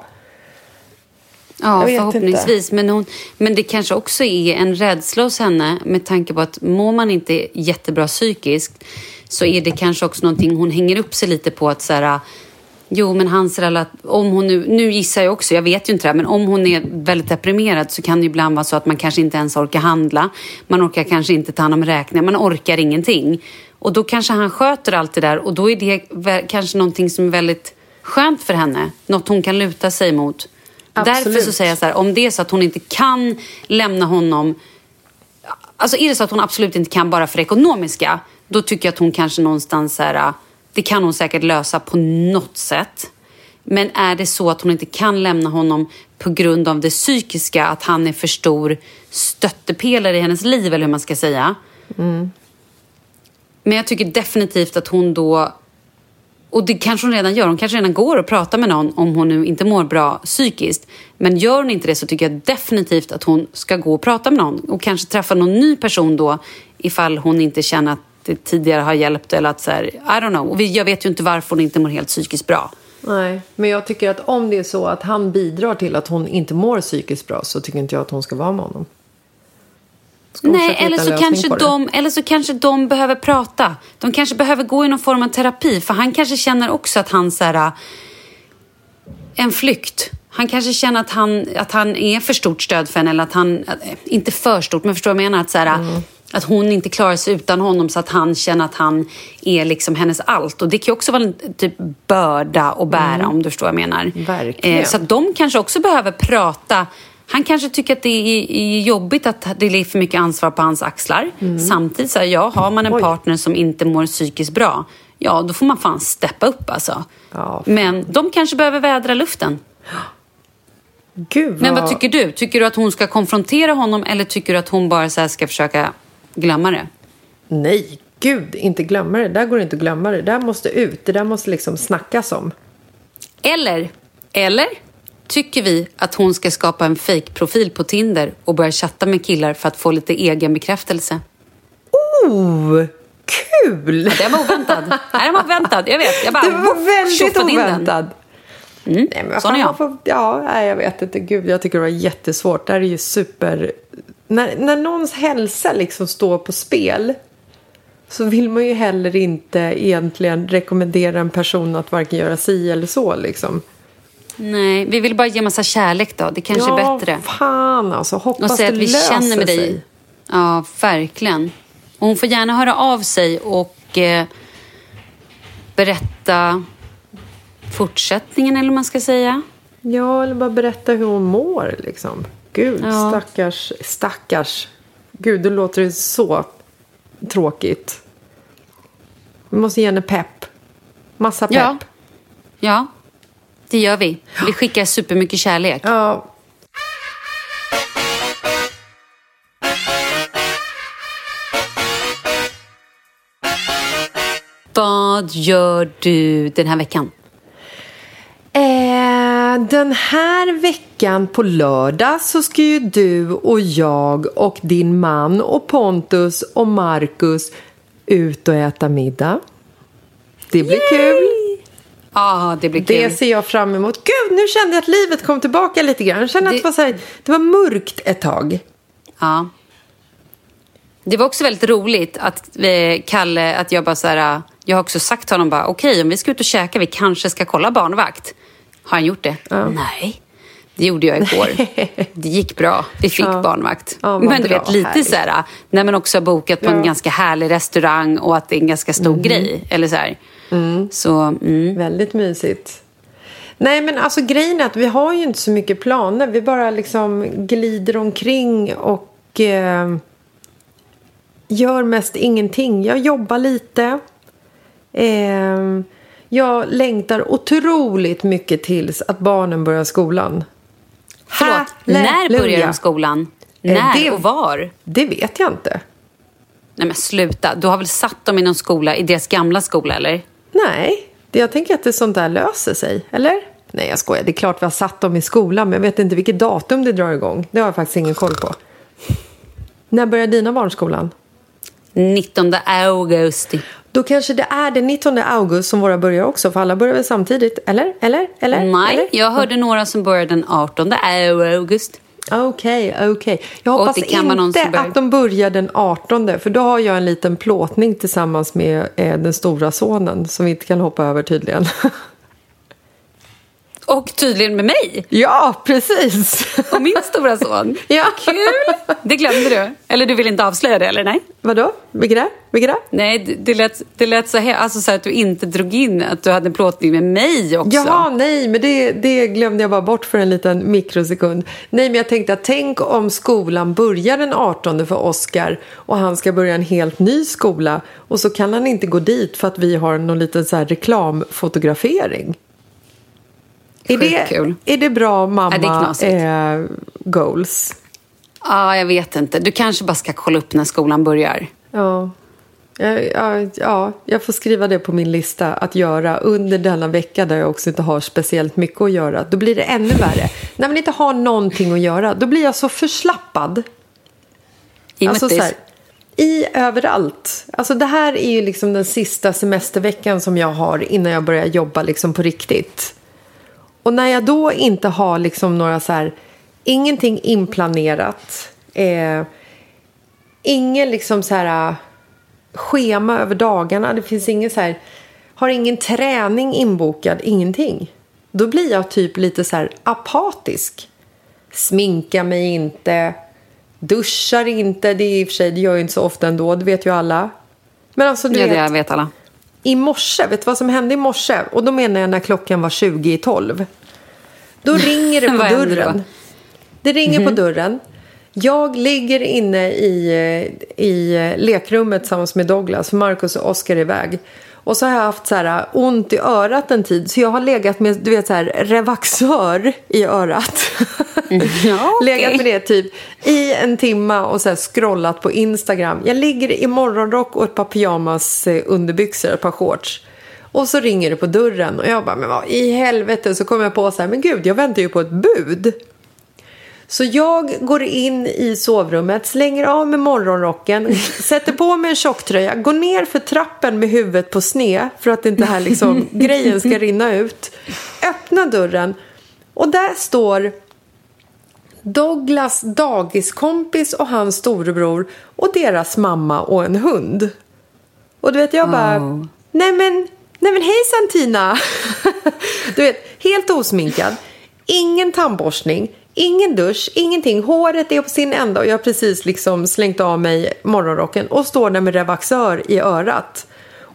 Ja, förhoppningsvis. Men, hon, men det kanske också är en rädsla hos henne med tanke på att mår man inte jättebra psykiskt så är det kanske också någonting hon hänger upp sig lite på att så här, Jo, men hans relation, om hon nu, nu gissar jag också, jag vet ju inte det här, men om hon är väldigt deprimerad så kan det ibland vara så att man kanske inte ens orkar handla. Man orkar kanske inte ta hand om räkningar, man orkar ingenting. Och då kanske han sköter allt det där och då är det kanske någonting som är väldigt skönt för henne. Något hon kan luta sig mot. Absolut. Därför så säger jag så här, om det är så att hon inte kan lämna honom Alltså är det så att hon absolut inte kan bara för det ekonomiska, då tycker jag att hon kanske någonstans så här, det kan hon säkert lösa på något sätt. Men är det så att hon inte kan lämna honom på grund av det psykiska, att han är för stor stöttepelare i hennes liv, eller hur man ska säga. Men jag tycker definitivt att hon då och det kanske hon redan gör. Hon kanske redan går och pratar med någon om hon nu inte mår bra psykiskt. Men gör hon inte det så tycker jag definitivt att hon ska gå och prata med någon och kanske träffa någon ny person då ifall hon inte känner att det tidigare har hjälpt eller att så här, I don't know. Och jag vet ju inte varför hon inte mår helt psykiskt bra. Nej, men jag tycker att om det är så att han bidrar till att hon inte mår psykiskt bra så tycker inte jag att hon ska vara med honom. Ska Nej, eller så, kanske de, eller så kanske de behöver prata. De kanske behöver gå i någon form av terapi. För han kanske känner också att han så här, äh, en flykt. Han kanske känner att han, att han är för stort stöd för henne. Eller att han, att- inte för stort, men förstår vad jag menar? Att, så här, Mm. att hon inte klarar sig utan honom så att han känner att han är liksom hennes allt. Och det kan ju också vara en typ börda att bära om du förstår vad jag menar. Mm. Verkligen. Eh, så att de kanske också behöver prata. Han kanske tycker att det är, jobbigt att det ligger för mycket ansvar på hans axlar. Samtidigt så här, ja, har man en Mm. Oj. partner som inte mår psykiskt bra, ja då får man fan steppa upp alltså. Ja. Men de kanske behöver vädra luften. Gud, Men vad tycker du? Tycker du att hon ska konfrontera honom eller tycker du att hon bara så ska försöka glömma det? Nej, gud, inte glömma det. Där går det inte att glömma det. Det där måste ut. Det där måste liksom snackas om. Eller, eller tycker vi att hon ska skapa en fake-profil på Tinder och börja chatta med killar för att få lite egen bekräftelse? Oh, kul! Den var oväntad. <laughs> Nej, den var oväntad. Jag vet. Jag bara Det var väldigt den. oväntat. Nej, men sån är jag. får- Ja, jag vet inte. Gud, jag tycker det var jättesvårt. Det här är ju super... När, när någons hälsa liksom står på spel så vill man ju heller inte egentligen rekommendera en person att varken göra si eller så. Liksom. Nej, vi vill bara ge massa kärlek då. Det kanske ja, är bättre. fan alltså. Hoppas Och säga det att vi löser känner med dig. sig. Ja, verkligen. Och hon får gärna höra av sig och eh, berätta fortsättningen, eller vad man ska säga. Ja, eller bara berätta hur hon mår liksom. Gud, Ja. stackars, stackars. Gud, då låter det så tråkigt. Vi måste ge henne pepp. Massa pepp. Ja. Ja, det gör vi. Vi skickar supermycket kärlek. Ja. Vad gör du den här veckan? Eh, den här veckan på lördag så ska ju du och jag och din man och Pontus och Marcus ut och äta middag. Det blir kul. Ja, det. Det ser jag fram emot. Gud, nu kände jag att livet kom tillbaka lite grann. Jag kände att Det- det var, så här, det var mörkt ett tag. Ja. Det var också väldigt roligt att eh, Kalle, att jag bara så här, jag har också sagt till honom bara, okej om vi ska ut och käka, vi kanske ska kolla barnvakt. Har han gjort det? Nej. Det gjorde jag igår. <laughs> Det gick bra. Vi fick Ja. barnvakt. Ja, Men du vet, lite härligt. så här, när man också har bokat på en Ja. ganska härlig restaurang och att det är en ganska stor grej. Eller så här. Så, mm. Väldigt mysigt. Nej, men alltså grejen är att vi har ju inte så mycket planer. Vi bara liksom glider omkring och eh, gör mest ingenting. Jag jobbar lite. Eh, jag längtar otroligt mycket tills att barnen börjar skolan. Förlåt, när börjar de skolan? Eh, När det- och var? Det vet jag inte. Nej men sluta, du har väl satt dem i någon skola, i deras gamla skola eller? Nej, det- jag tänker att det sånt där löser sig. Eller? Nej, jag skojar. Det är klart vi har satt dem i skolan, men jag vet inte vilket datum det drar igång. Det har jag faktiskt ingen koll på. När börjar dina barn skolan? 19 augusti. Då kanske det är den 19 august som våra börjar också, för alla börjar väl samtidigt? Eller? Eller? Eller? Nej, Eller? jag hörde några som började den 18 augusti. Okej, okej. Jag Och hoppas inte att de börjar den 18 för då har jag en liten plåtning tillsammans med eh, den stora sonen som vi inte kan hoppa över tydligen. <laughs> Och tydligen med mig ja, precis! och min stora son. <laughs> ja. Kul! Det glömde du. Eller du vill inte avslöja det, eller nej? Vadå? Vilka det? Det? Nej, det- det lät, det lät så här, alltså så här att du inte drog in att du hade en plåtning med mig också. Jaha, nej, men det, det glömde jag bara bort för en liten mikrosekund. Nej, men jag tänkte att tänk om skolan börjar den 18 för Oscar och han ska börja en helt ny skola och så kan han inte gå dit för att vi har någon liten så här reklamfotografering. Är det, Skitkul. är det bra Ja, det är mamma knasigt. eh, goals? Ja, jag vet inte. Du kanske bara ska kolla upp när skolan börjar. Ja. Ja, ja, ja, jag får skriva det på min lista att göra under denna vecka där jag också inte har speciellt mycket att göra. Då blir det ännu värre. När man inte har någonting att göra, då blir jag så förslappad. I Alltså så här, i överallt. Alltså det här är ju liksom den sista semesterveckan som jag har innan jag börjar jobba liksom på riktigt. Och när jag då inte har liksom några så här, ingenting inplanerat. Eh, ingen liksom så här äh, schema över dagarna. Det finns ingen så här, har ingen träning inbokad, ingenting. Då blir jag typ lite så här apatisk. Sminkar mig inte, duschar inte. Det är i och för sig, det gör jag inte så ofta ändå, det vet ju alla. Men alltså du Ja, det vet, vet alla. I morse, vet du vad som hände i morse? Och då menar jag när klockan var 20 i 12. Då <laughs> ringer det på dörren. Det ringer på dörren. Jag ligger inne i, eh, i eh, lekrummet tillsammans med Douglas, för Marcus och Oskar är iväg. Och så har jag haft så här ont i örat en tid, så jag har legat med du vet, så här, revaxör i örat. Ja, <laughs> okej. Legat med det typ i en timma och så här scrollat på Instagram. Jag ligger i morgonrock och ett par pyjamas eh, underbyxor, ett par shorts. Och så ringer det på dörren och jag bara, men vad i helvete? Så kommer jag på så här, men gud, jag väntar ju på ett bud. Så jag går in i sovrummet, slänger av med morgonrocken, <laughs> sätter på mig en tjocktröja, går ner för trappen med huvudet på sned för att inte här liksom <laughs> grejen ska rinna ut. Öppnar dörren och där står Douglas dagiskompis och hans storebror och deras mamma och en hund. Och du vet, jag bara, Oh. nej men, nej men hejsan Tina! <laughs> du vet, helt osminkad, ingen tandborstning, ingen dusch, ingenting. Håret är på sin ända och jag har precis liksom slängt av mig morgonrocken och står där med revaxör i örat.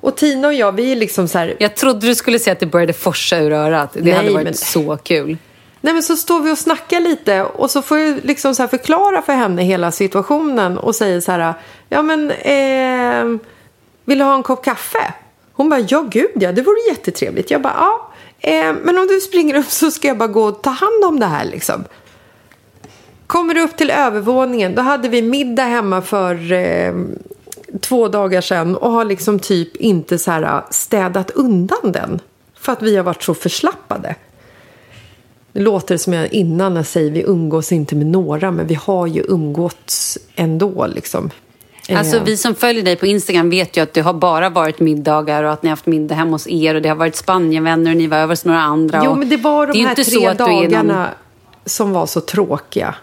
Och Tina och jag, vi är liksom så här, Jag trodde du skulle säga att det började forsa ur örat. Det Nej, hade varit men- så kul. Nej men så står vi och snackar lite och så får jag liksom så förklara för henne hela situationen och säger så här, ja men eh, vill du ha en kopp kaffe? Hon bara, ja gud ja, det vore jättetrevligt. Jag bara, ja, eh, men om du springer upp så ska jag bara gå och ta hand om det här liksom. Kommer du upp till övervåningen, då hade vi middag hemma för eh, två dagar sedan och har liksom typ inte så här städat undan den. För att vi har varit så förslappade. Det låter som jag innan jag säger vi umgås inte med några, men vi har ju umgåtts ändå liksom. Alltså Eh, vi som följer dig på Instagram vet ju att det har bara varit middagar och att ni har haft middag hemma hos er och det har varit Spanienvänner och ni var över hos några andra. Jo, men det var de ju här tre är någon- dagarna som var så tråkiga.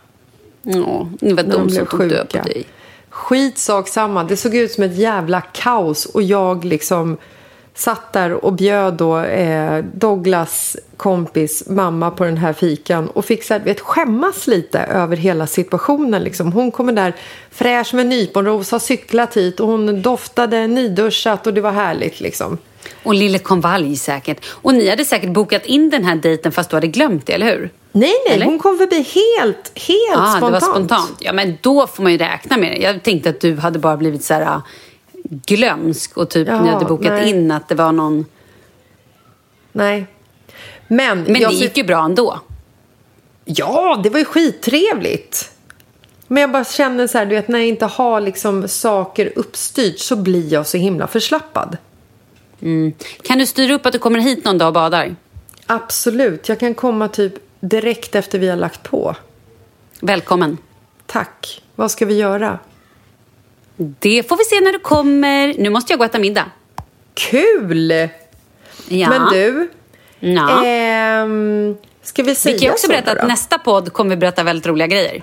Ja, det var de som tog död på dig. Skitsak samma. Det såg ut som ett jävla kaos och jag liksom satt där och bjöd då eh, Douglas kompis mamma på den här fikan och fick så här, vet, skämmas lite över hela situationen. Liksom. Hon kommer där fräsch med nyponros, har cyklat hit och hon doftade nyduschat och det var härligt liksom. Och lille konvalj säkert. Och ni hade säkert bokat in den här dejten fast du hade glömt det, eller hur? Nej, nej, Eller? hon kom förbi helt, helt ah, spontant. det var spontant. Ja, men då får man ju räkna med det. Jag tänkte att du hade bara blivit så här ah, glömsk och typ Ja, ni hade bokat nej. in att det var någon... Nej. Men, Men jag det gick ju bra ändå. Ja, det var ju skittrevligt. Men jag bara känner så här, du vet, när jag inte har liksom saker uppstyrt så blir jag så himla förslappad. Kan du styra upp att du kommer hit någon dag och badar? Absolut, jag kan komma typ direkt efter vi har lagt på. Välkommen. Tack. Vad ska vi göra? Det får vi se när du kommer. Nu måste jag gå och äta middag. Kul! Ja. Men du, Ja. ehm, ska vi säga vi kan också så berätta att nästa podd kommer vi berätta väldigt roliga grejer.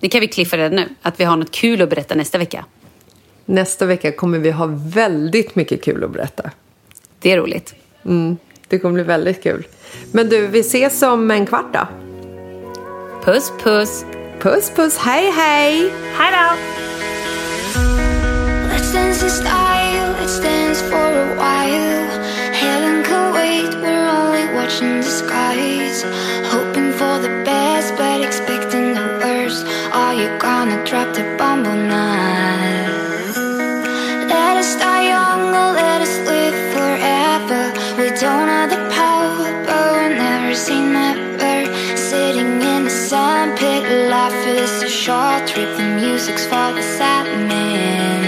Det kan vi kliffa redan nu. Att vi har något kul att berätta nästa vecka. Nästa vecka kommer vi ha väldigt mycket kul att berätta. Det är roligt. Mm, det kommer bli väldigt kul. Men du, vi ses om en kvart då. Puss, puss. Puss, puss. Hej, hej! Hej då! Let's dance in style, let's dance for a while. Heaven can wait, we're only watching the skies. Hoping for the best, but expecting the worst. Are you gonna drop the don't have the power, but we're never seen that bird. Sitting in the sandpit, life is a short trip, the music's for the sadness